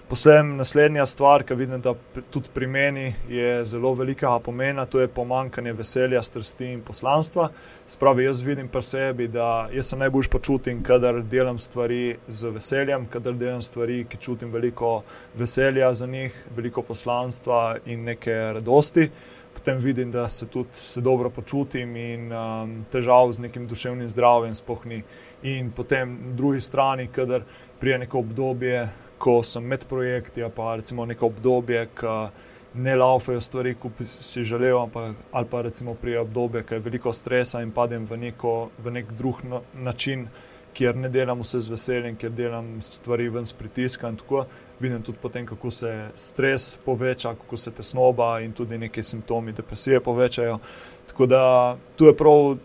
A: Poslem, naslednja stvar, ki vidim, da tudi pri meni je zelo velika pomena, to je pomankanje veselja, strasti in poslanstva. Spravi, jaz vidim pri sebi, da jaz se najbolj počutim, kadar delam stvari z veseljem, kadar delam stvari, ki čutim veliko veselja za njih, veliko poslanstva in neke radosti. Potem vidim, da se tudi se dobro počutim in um, težav z nekim duševnim zdravjem spohni. In potem na drugi strani, kadar prije neko obdobje, ko sem med projekti, pa recimo neko obdobje, ki ne laufajo stvari, kot si želel, ampak, ali pa recimo pri obdobju, ki je veliko stresa in padem v, neko, v nek drug no, način, kjer ne delam vse z veseljem, kjer delam stvari ven s pritiskom. Tako vidim tudi potem, kako se stres poveča, kako se tesnoba in tudi neki simptomi depresije povečajo. Tako da tu je prav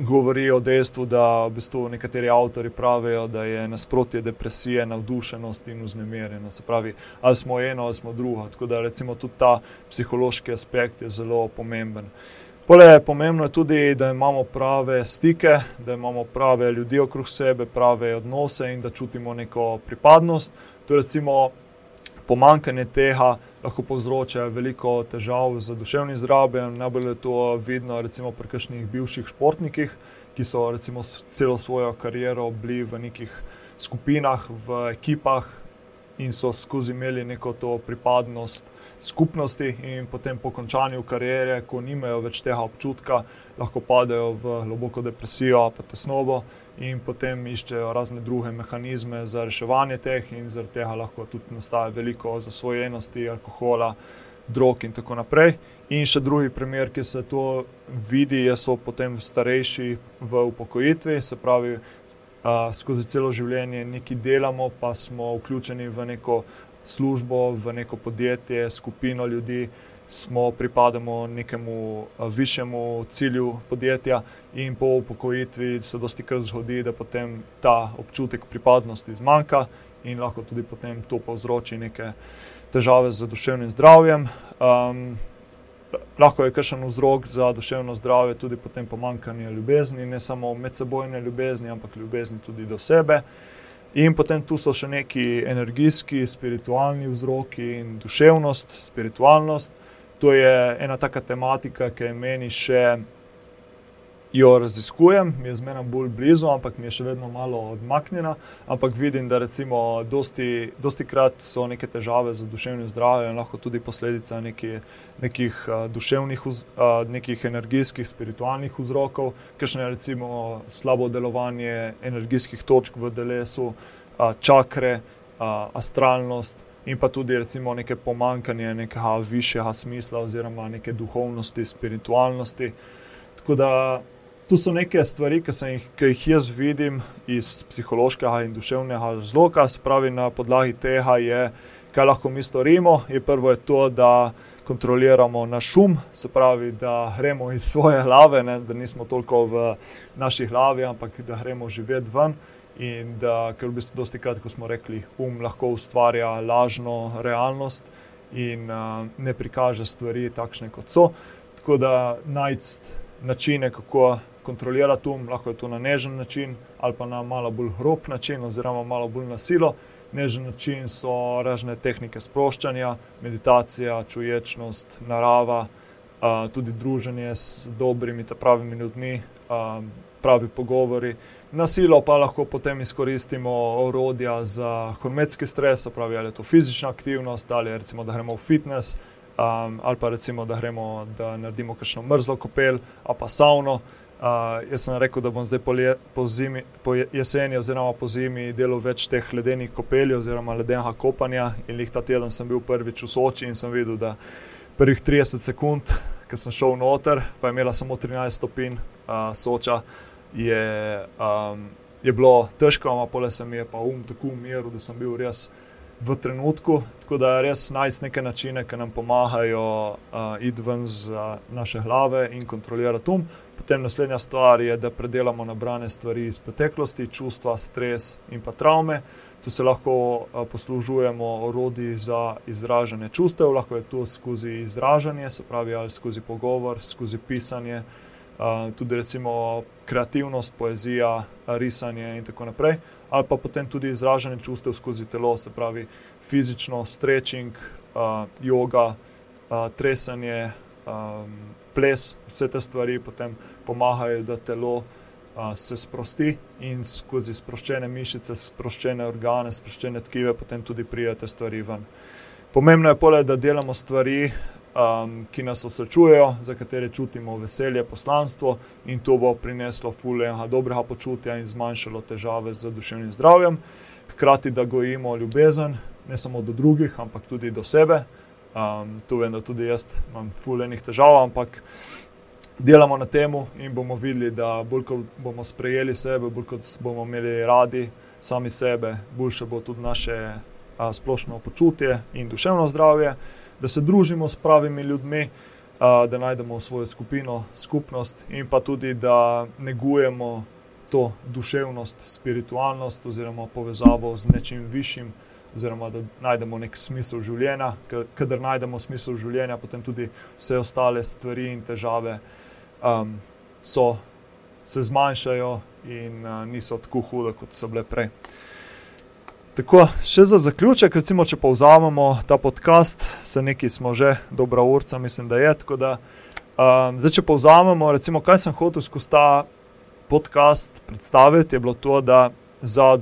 A: govori o dejstvu, da v bistvu nekateri avtori pravijo, da je nasprotje depresije navdušenost in vznemirjenost. Se pravi, ali smo eno ali smo drugo. Tako da recimo tudi ta psihološki aspekt je zelo pomemben. Pole je pomembno tudi, da imamo prave stike, da imamo prave ljudi okrog sebe, prave odnose in da čutimo neko pripadnost. To recimo pomankanje tega lahko povzroča veliko težav z duševnim zdravjem. Najbolj je to vidno recimo pri kakšnih bivših športnikih, ki so recimo celo svojo kariero bili v nekih skupinah, v ekipah in so skozi imeli neko to pripadnost skupnosti, in potem po končanju kariere, ko nimajo več tega občutka, lahko padejo v globoko depresijo, pa tesnobo, in potem iščejo razne druge mehanizme za reševanje teh, in zaradi tega lahko tudi nastaja veliko zasvojenosti, alkohola, drog in tako naprej. In še drugi primer, ki se to vidi, so potem starejši v upokojitvi, se pravi. Uh, skozi celo življenje nekaj delamo, pa smo vključeni v neko službo, v neko podjetje, skupino ljudi, smo pripadamo nekemu višjemu cilju podjetja, in po upokojitvi se dosti krat zgodi, da potem ta občutek pripadnosti zmanjka in lahko tudi potem to povzroči neke težave z duševnim zdravjem. Um, lahko je kakšen vzrok za duševno zdravje tudi pomankanje ljubezni, ne samo medsebojne ljubezni, ampak ljubezni tudi do sebe. In potem tu so še neki energijski, spiritualni vzroki in duševnost, spiritualnost. To je ena taka tematika, ki je meni še jo raziskujem, mi je zmeraj bolj blizu, ampak mi je še vedno malo odmaknjena. Ampak vidim, da recimo dosti, dosti krat so neke težave z duševnim zdravjem, lahko tudi posledica neki, nekih uh, duševnih, uh, nekih energijskih, spiritualnih vzrokov, kakšne recimo slabo delovanje energijskih točk v telesu, uh, čakre, uh, astralnost. In pa tudi, recimo, neke pomankanje nekega višjega smisla, oziroma neke duhovnosti, spiritualnosti. Tako da tu so neke stvari, ki, jih, ki jih jaz vidim iz psihološkega in duševnega razloga, spravi na podlagi tega, je, kaj lahko mi storimo. Je prvo je to, da kontroliramo naš šum, se pravi, da gremo iz svoje glave, ne, da nismo toliko v naši glavi, ampak da gremo živeti ven. In da, ker v bistvu, dosti krat, ko smo rekli, um lahko ustvarja lažno realnost in uh, ne prikaže stvari takšne, kot so. Tako da najti načine, kako kontrolirati um, lahko je to na nežen način ali pa na malo bolj grob način, oziroma malo bolj na silo. Nežen način so razne tehnike sproščanja, meditacija, čuječnost, narava, tudi druženje s dobrimi, pravimi ljudmi, pravi pogovori. Na silo pa lahko potem izkoristimo orodja za hormetski stres, pravi ali je to fizična aktivnost ali recimo, da gremo v fitness. Um, ali pa recimo, da gremo, da naredimo kakšno mrzlo kopel, pa savno. Uh, jaz sem rekel, da bom zdaj po, le, po, zimi, po jeseni, oziroma po zimi, delal več teh ledenih kopelj, oziroma ledenega kopanja. In jih ta teden sem bil prvič v Soči in sem videl, da prvih 30 sekund, ki sem šel noter, pa je imela samo 13 stopinj uh, Soča, je, um, je bilo težko, ampak pole se mi je pa um tako umiril, da sem bil res v trenutku. Tako da je res najti neke načine, ki nam pomagajo uh, iti ven z uh, naše glave in kontrolirati um. Potem naslednja stvar je, da predelamo nabrane stvari iz preteklosti, čustva, stres in pa travme. Tu se lahko poslužujemo orodji za izražanje čustev, lahko je to skozi izražanje, se pravi ali skozi pogovor, skozi pisanje. Tudi recimo kreativnost, poezija, risanje in tako naprej, ali pa potem tudi izražanje čustev skozi telo, se pravi fizično, stretching, yoga, uh, tresanje, ples, vse te stvari potem pomagajo, da telo uh, se sprosti in skozi sproščene mišice, sproščene organe, sproščene tkive, potem tudi prijete stvari ven. Pomembno je pole, da delamo stvari, um, ki nas osrečujejo, za katere čutimo veselje, poslanstvo in to bo prineslo fulejnega dobrega počutja in zmanjšalo težave z duševnim zdravjem. Hkrati, da gojimo ljubezen, ne samo do drugih, ampak tudi do sebe. Um, tu vem, da tudi jaz imam fulejnih težav, ampak delamo na tem in bomo videli, da bolj ko bomo sprejeli sebe, bolj ko bomo imeli radi sami sebe, boljše bo tudi naše a, splošno počutje in duševno zdravje da se družimo s pravimi ljudmi, da najdemo svojo skupino, skupnost in pa tudi, da negujemo to duševnost, spiritualnost oziroma povezavo z nečim višjim. Oziroma, da najdemo nek smisel življenja, kader najdemo smisel življenja, potem tudi vse ostale stvari in težave um, so, se zmanjšajo in uh, niso tako hude, kot so bile prej. Tako, še za zaključek, recimo, če povzamemo ta podcast, se neki smo že dobra urca, mislim, da je. Da, um, zdaj, če povzamemo, recimo, kaj sem hotel skozi ta podcast predstaviti, je bilo to, da za,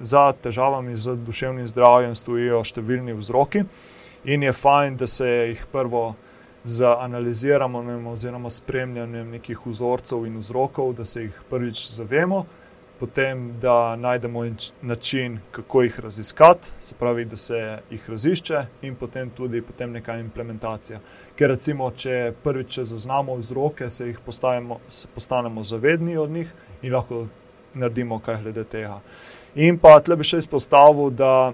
A: za težavami z duševnim zdravjem stojijo številni vzroki in je fajn, da se jih prvo zanaliziramo, oziroma spremljanjem nekih vzorcev in vzrokov, da se jih prvič zavemo potem da najdemo način, kako jih raziskati, se pravi, da se jih razišče, in potem tudi potem neka implementacija. Ker recimo, če prvič zaznamo vzroke, se jih postajemo, se postanemo zavedni od njih in lahko naredimo kaj glede tega. In pa tle bi še izpostavil, da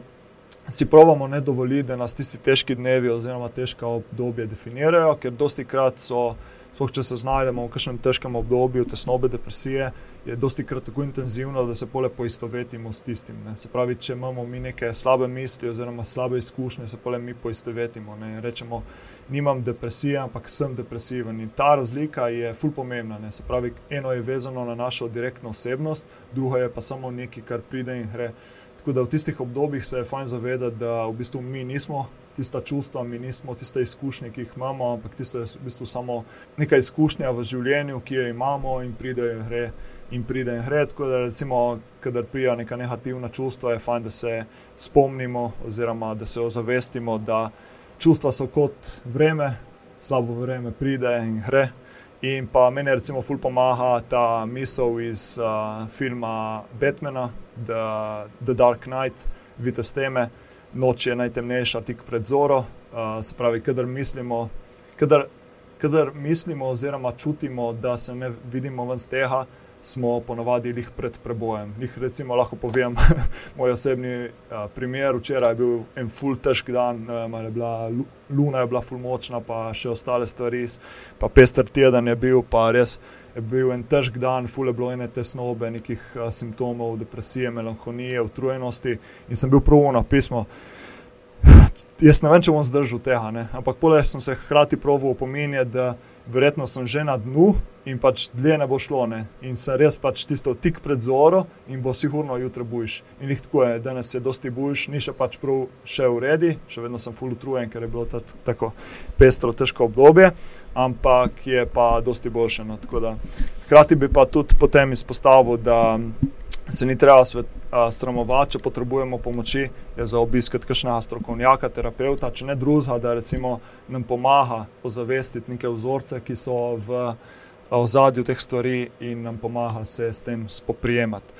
A: si pravimo ne dovoliti, da nas tisti težki dnevi oziroma težka obdobja definirajo, ker dosti krat so sploh če se znajdemo v kakšnem težkem obdobju tesnobe, depresije, je dosti krat tako intenzivno, da se pole poistovetimo s tistim. Ne. Se pravi, če imamo mi neke slabe misli oziroma slabe izkušnje, se pole mi poistovetimo. Ne. Rečemo, nimam depresije, ampak sem depresiven. In ta razlika je ful pomembna. Ne. Se pravi, eno je vezano na našo direktno osebnost, drugo je pa samo nekaj, kar pride in gre. Tako da v tistih obdobjih se je fajn zavedati, da v bistvu mi nismo tista čustva, mi nismo tiste izkušnje, ki jih imamo, ampak tisto je v bistvu samo neka izkušnja v življenju, ki jo imamo in pride in gre. In pride in gre. Tako da, recimo, kadar prija neka negativna čustva, je fajn, da se spomnimo, oziroma da se ozavestimo, da čustva so kot vreme, slabo vreme pride in gre. In pa meni, recimo, ful pomaga ta misel iz uh, filma Batmana, The, The Dark Knight, vidite s teme noč je najtemnejša tik pred zoro. Uh, se pravi, kadar mislimo, kadar, kadar mislimo oziroma čutimo, da se ne vidimo ven z tega, smo ponovadi jih pred prebojem. Lih recimo lahko povem moj osebni uh, primer. Včeraj je bil en full težki dan, um, je bila, luna je bila full močna, pa še ostale stvari, pa pester teden je bil, pa res je bil en težk dan, full je bilo ene tesnobe, nekih uh, simptomov, depresije, melanholije, utrujenosti in sem bil prvo na pismo. Jaz ne vem, če bom zdržal tega, ne? ampak poleg tega sem se hkrati proval opominjati, da verjetno sem že na dnu in pač dlje ne bo šlo. Ne? In se res pač tisto tik pred zoro in bo sigurno jutri bojiš. In jih tako je, danes je dosti bojiš, ni še pač prav še v redu, še vedno sem full utrujen, ker je bilo tako pestro, težko obdobje, ampak je pa dosti boljše. No? Hkrati bi pa tudi potem izpostavil, da se ni treba svet, a, sramovati, če potrebujemo pomoči, je za obiskati kakšnega strokovnjaka, terapeuta, če ne drugega, da recimo nam pomaga ozavestiti neke vzorce, ki so v ozadju teh stvari in nam pomaga se s tem spoprijemati.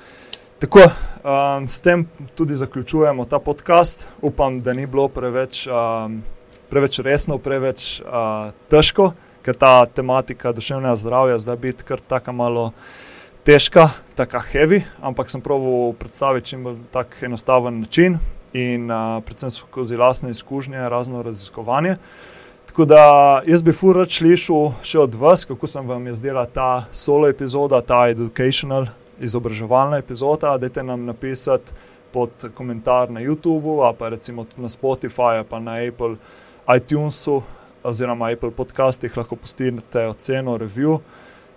A: Tako, um, s tem tudi zaključujemo ta podcast. Upam, da ni bilo preveč, um, preveč resno, preveč uh, težko, ker ta tematika duševnega zdravja zdaj biti kar tako malo težka, tako heavy, ampak sem proval predstaviti čim bolj enostaven način in uh, predvsem skozi lastne izkušnje, razno raziskovanje. Tako da jaz bi fur več slišal še od vas, kako sem vam je zdela ta solo epizoda, ta educational, izobraževalna epizoda. Dajte nam napisati pod komentar na YouTubu, pa recimo na Spotify, pa na Apple iTunesu oziroma Apple podcastih lahko postite oceno, review.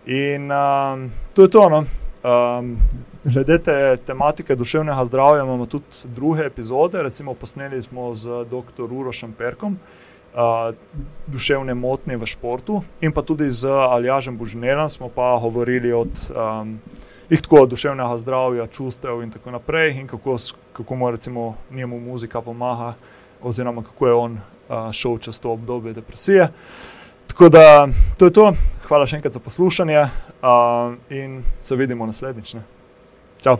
A: In um, to je to. No. Um, glede te tematike duševnega zdravja imamo tudi druge epizode, recimo posneli smo z dr. Urošem Perkom. Uh, duševne motnje v športu, in pa tudi z Aljažem Božnelom smo pa govorili od um, tako, duševnega zdravja, čustev in tako naprej, in kako, kako mu recimo njemu muzika pomaga, oziroma kako je on uh, šel čez to obdobje depresije. Tako da to je to. Hvala še enkrat za poslušanje uh, in se vidimo naslednjič. Čau!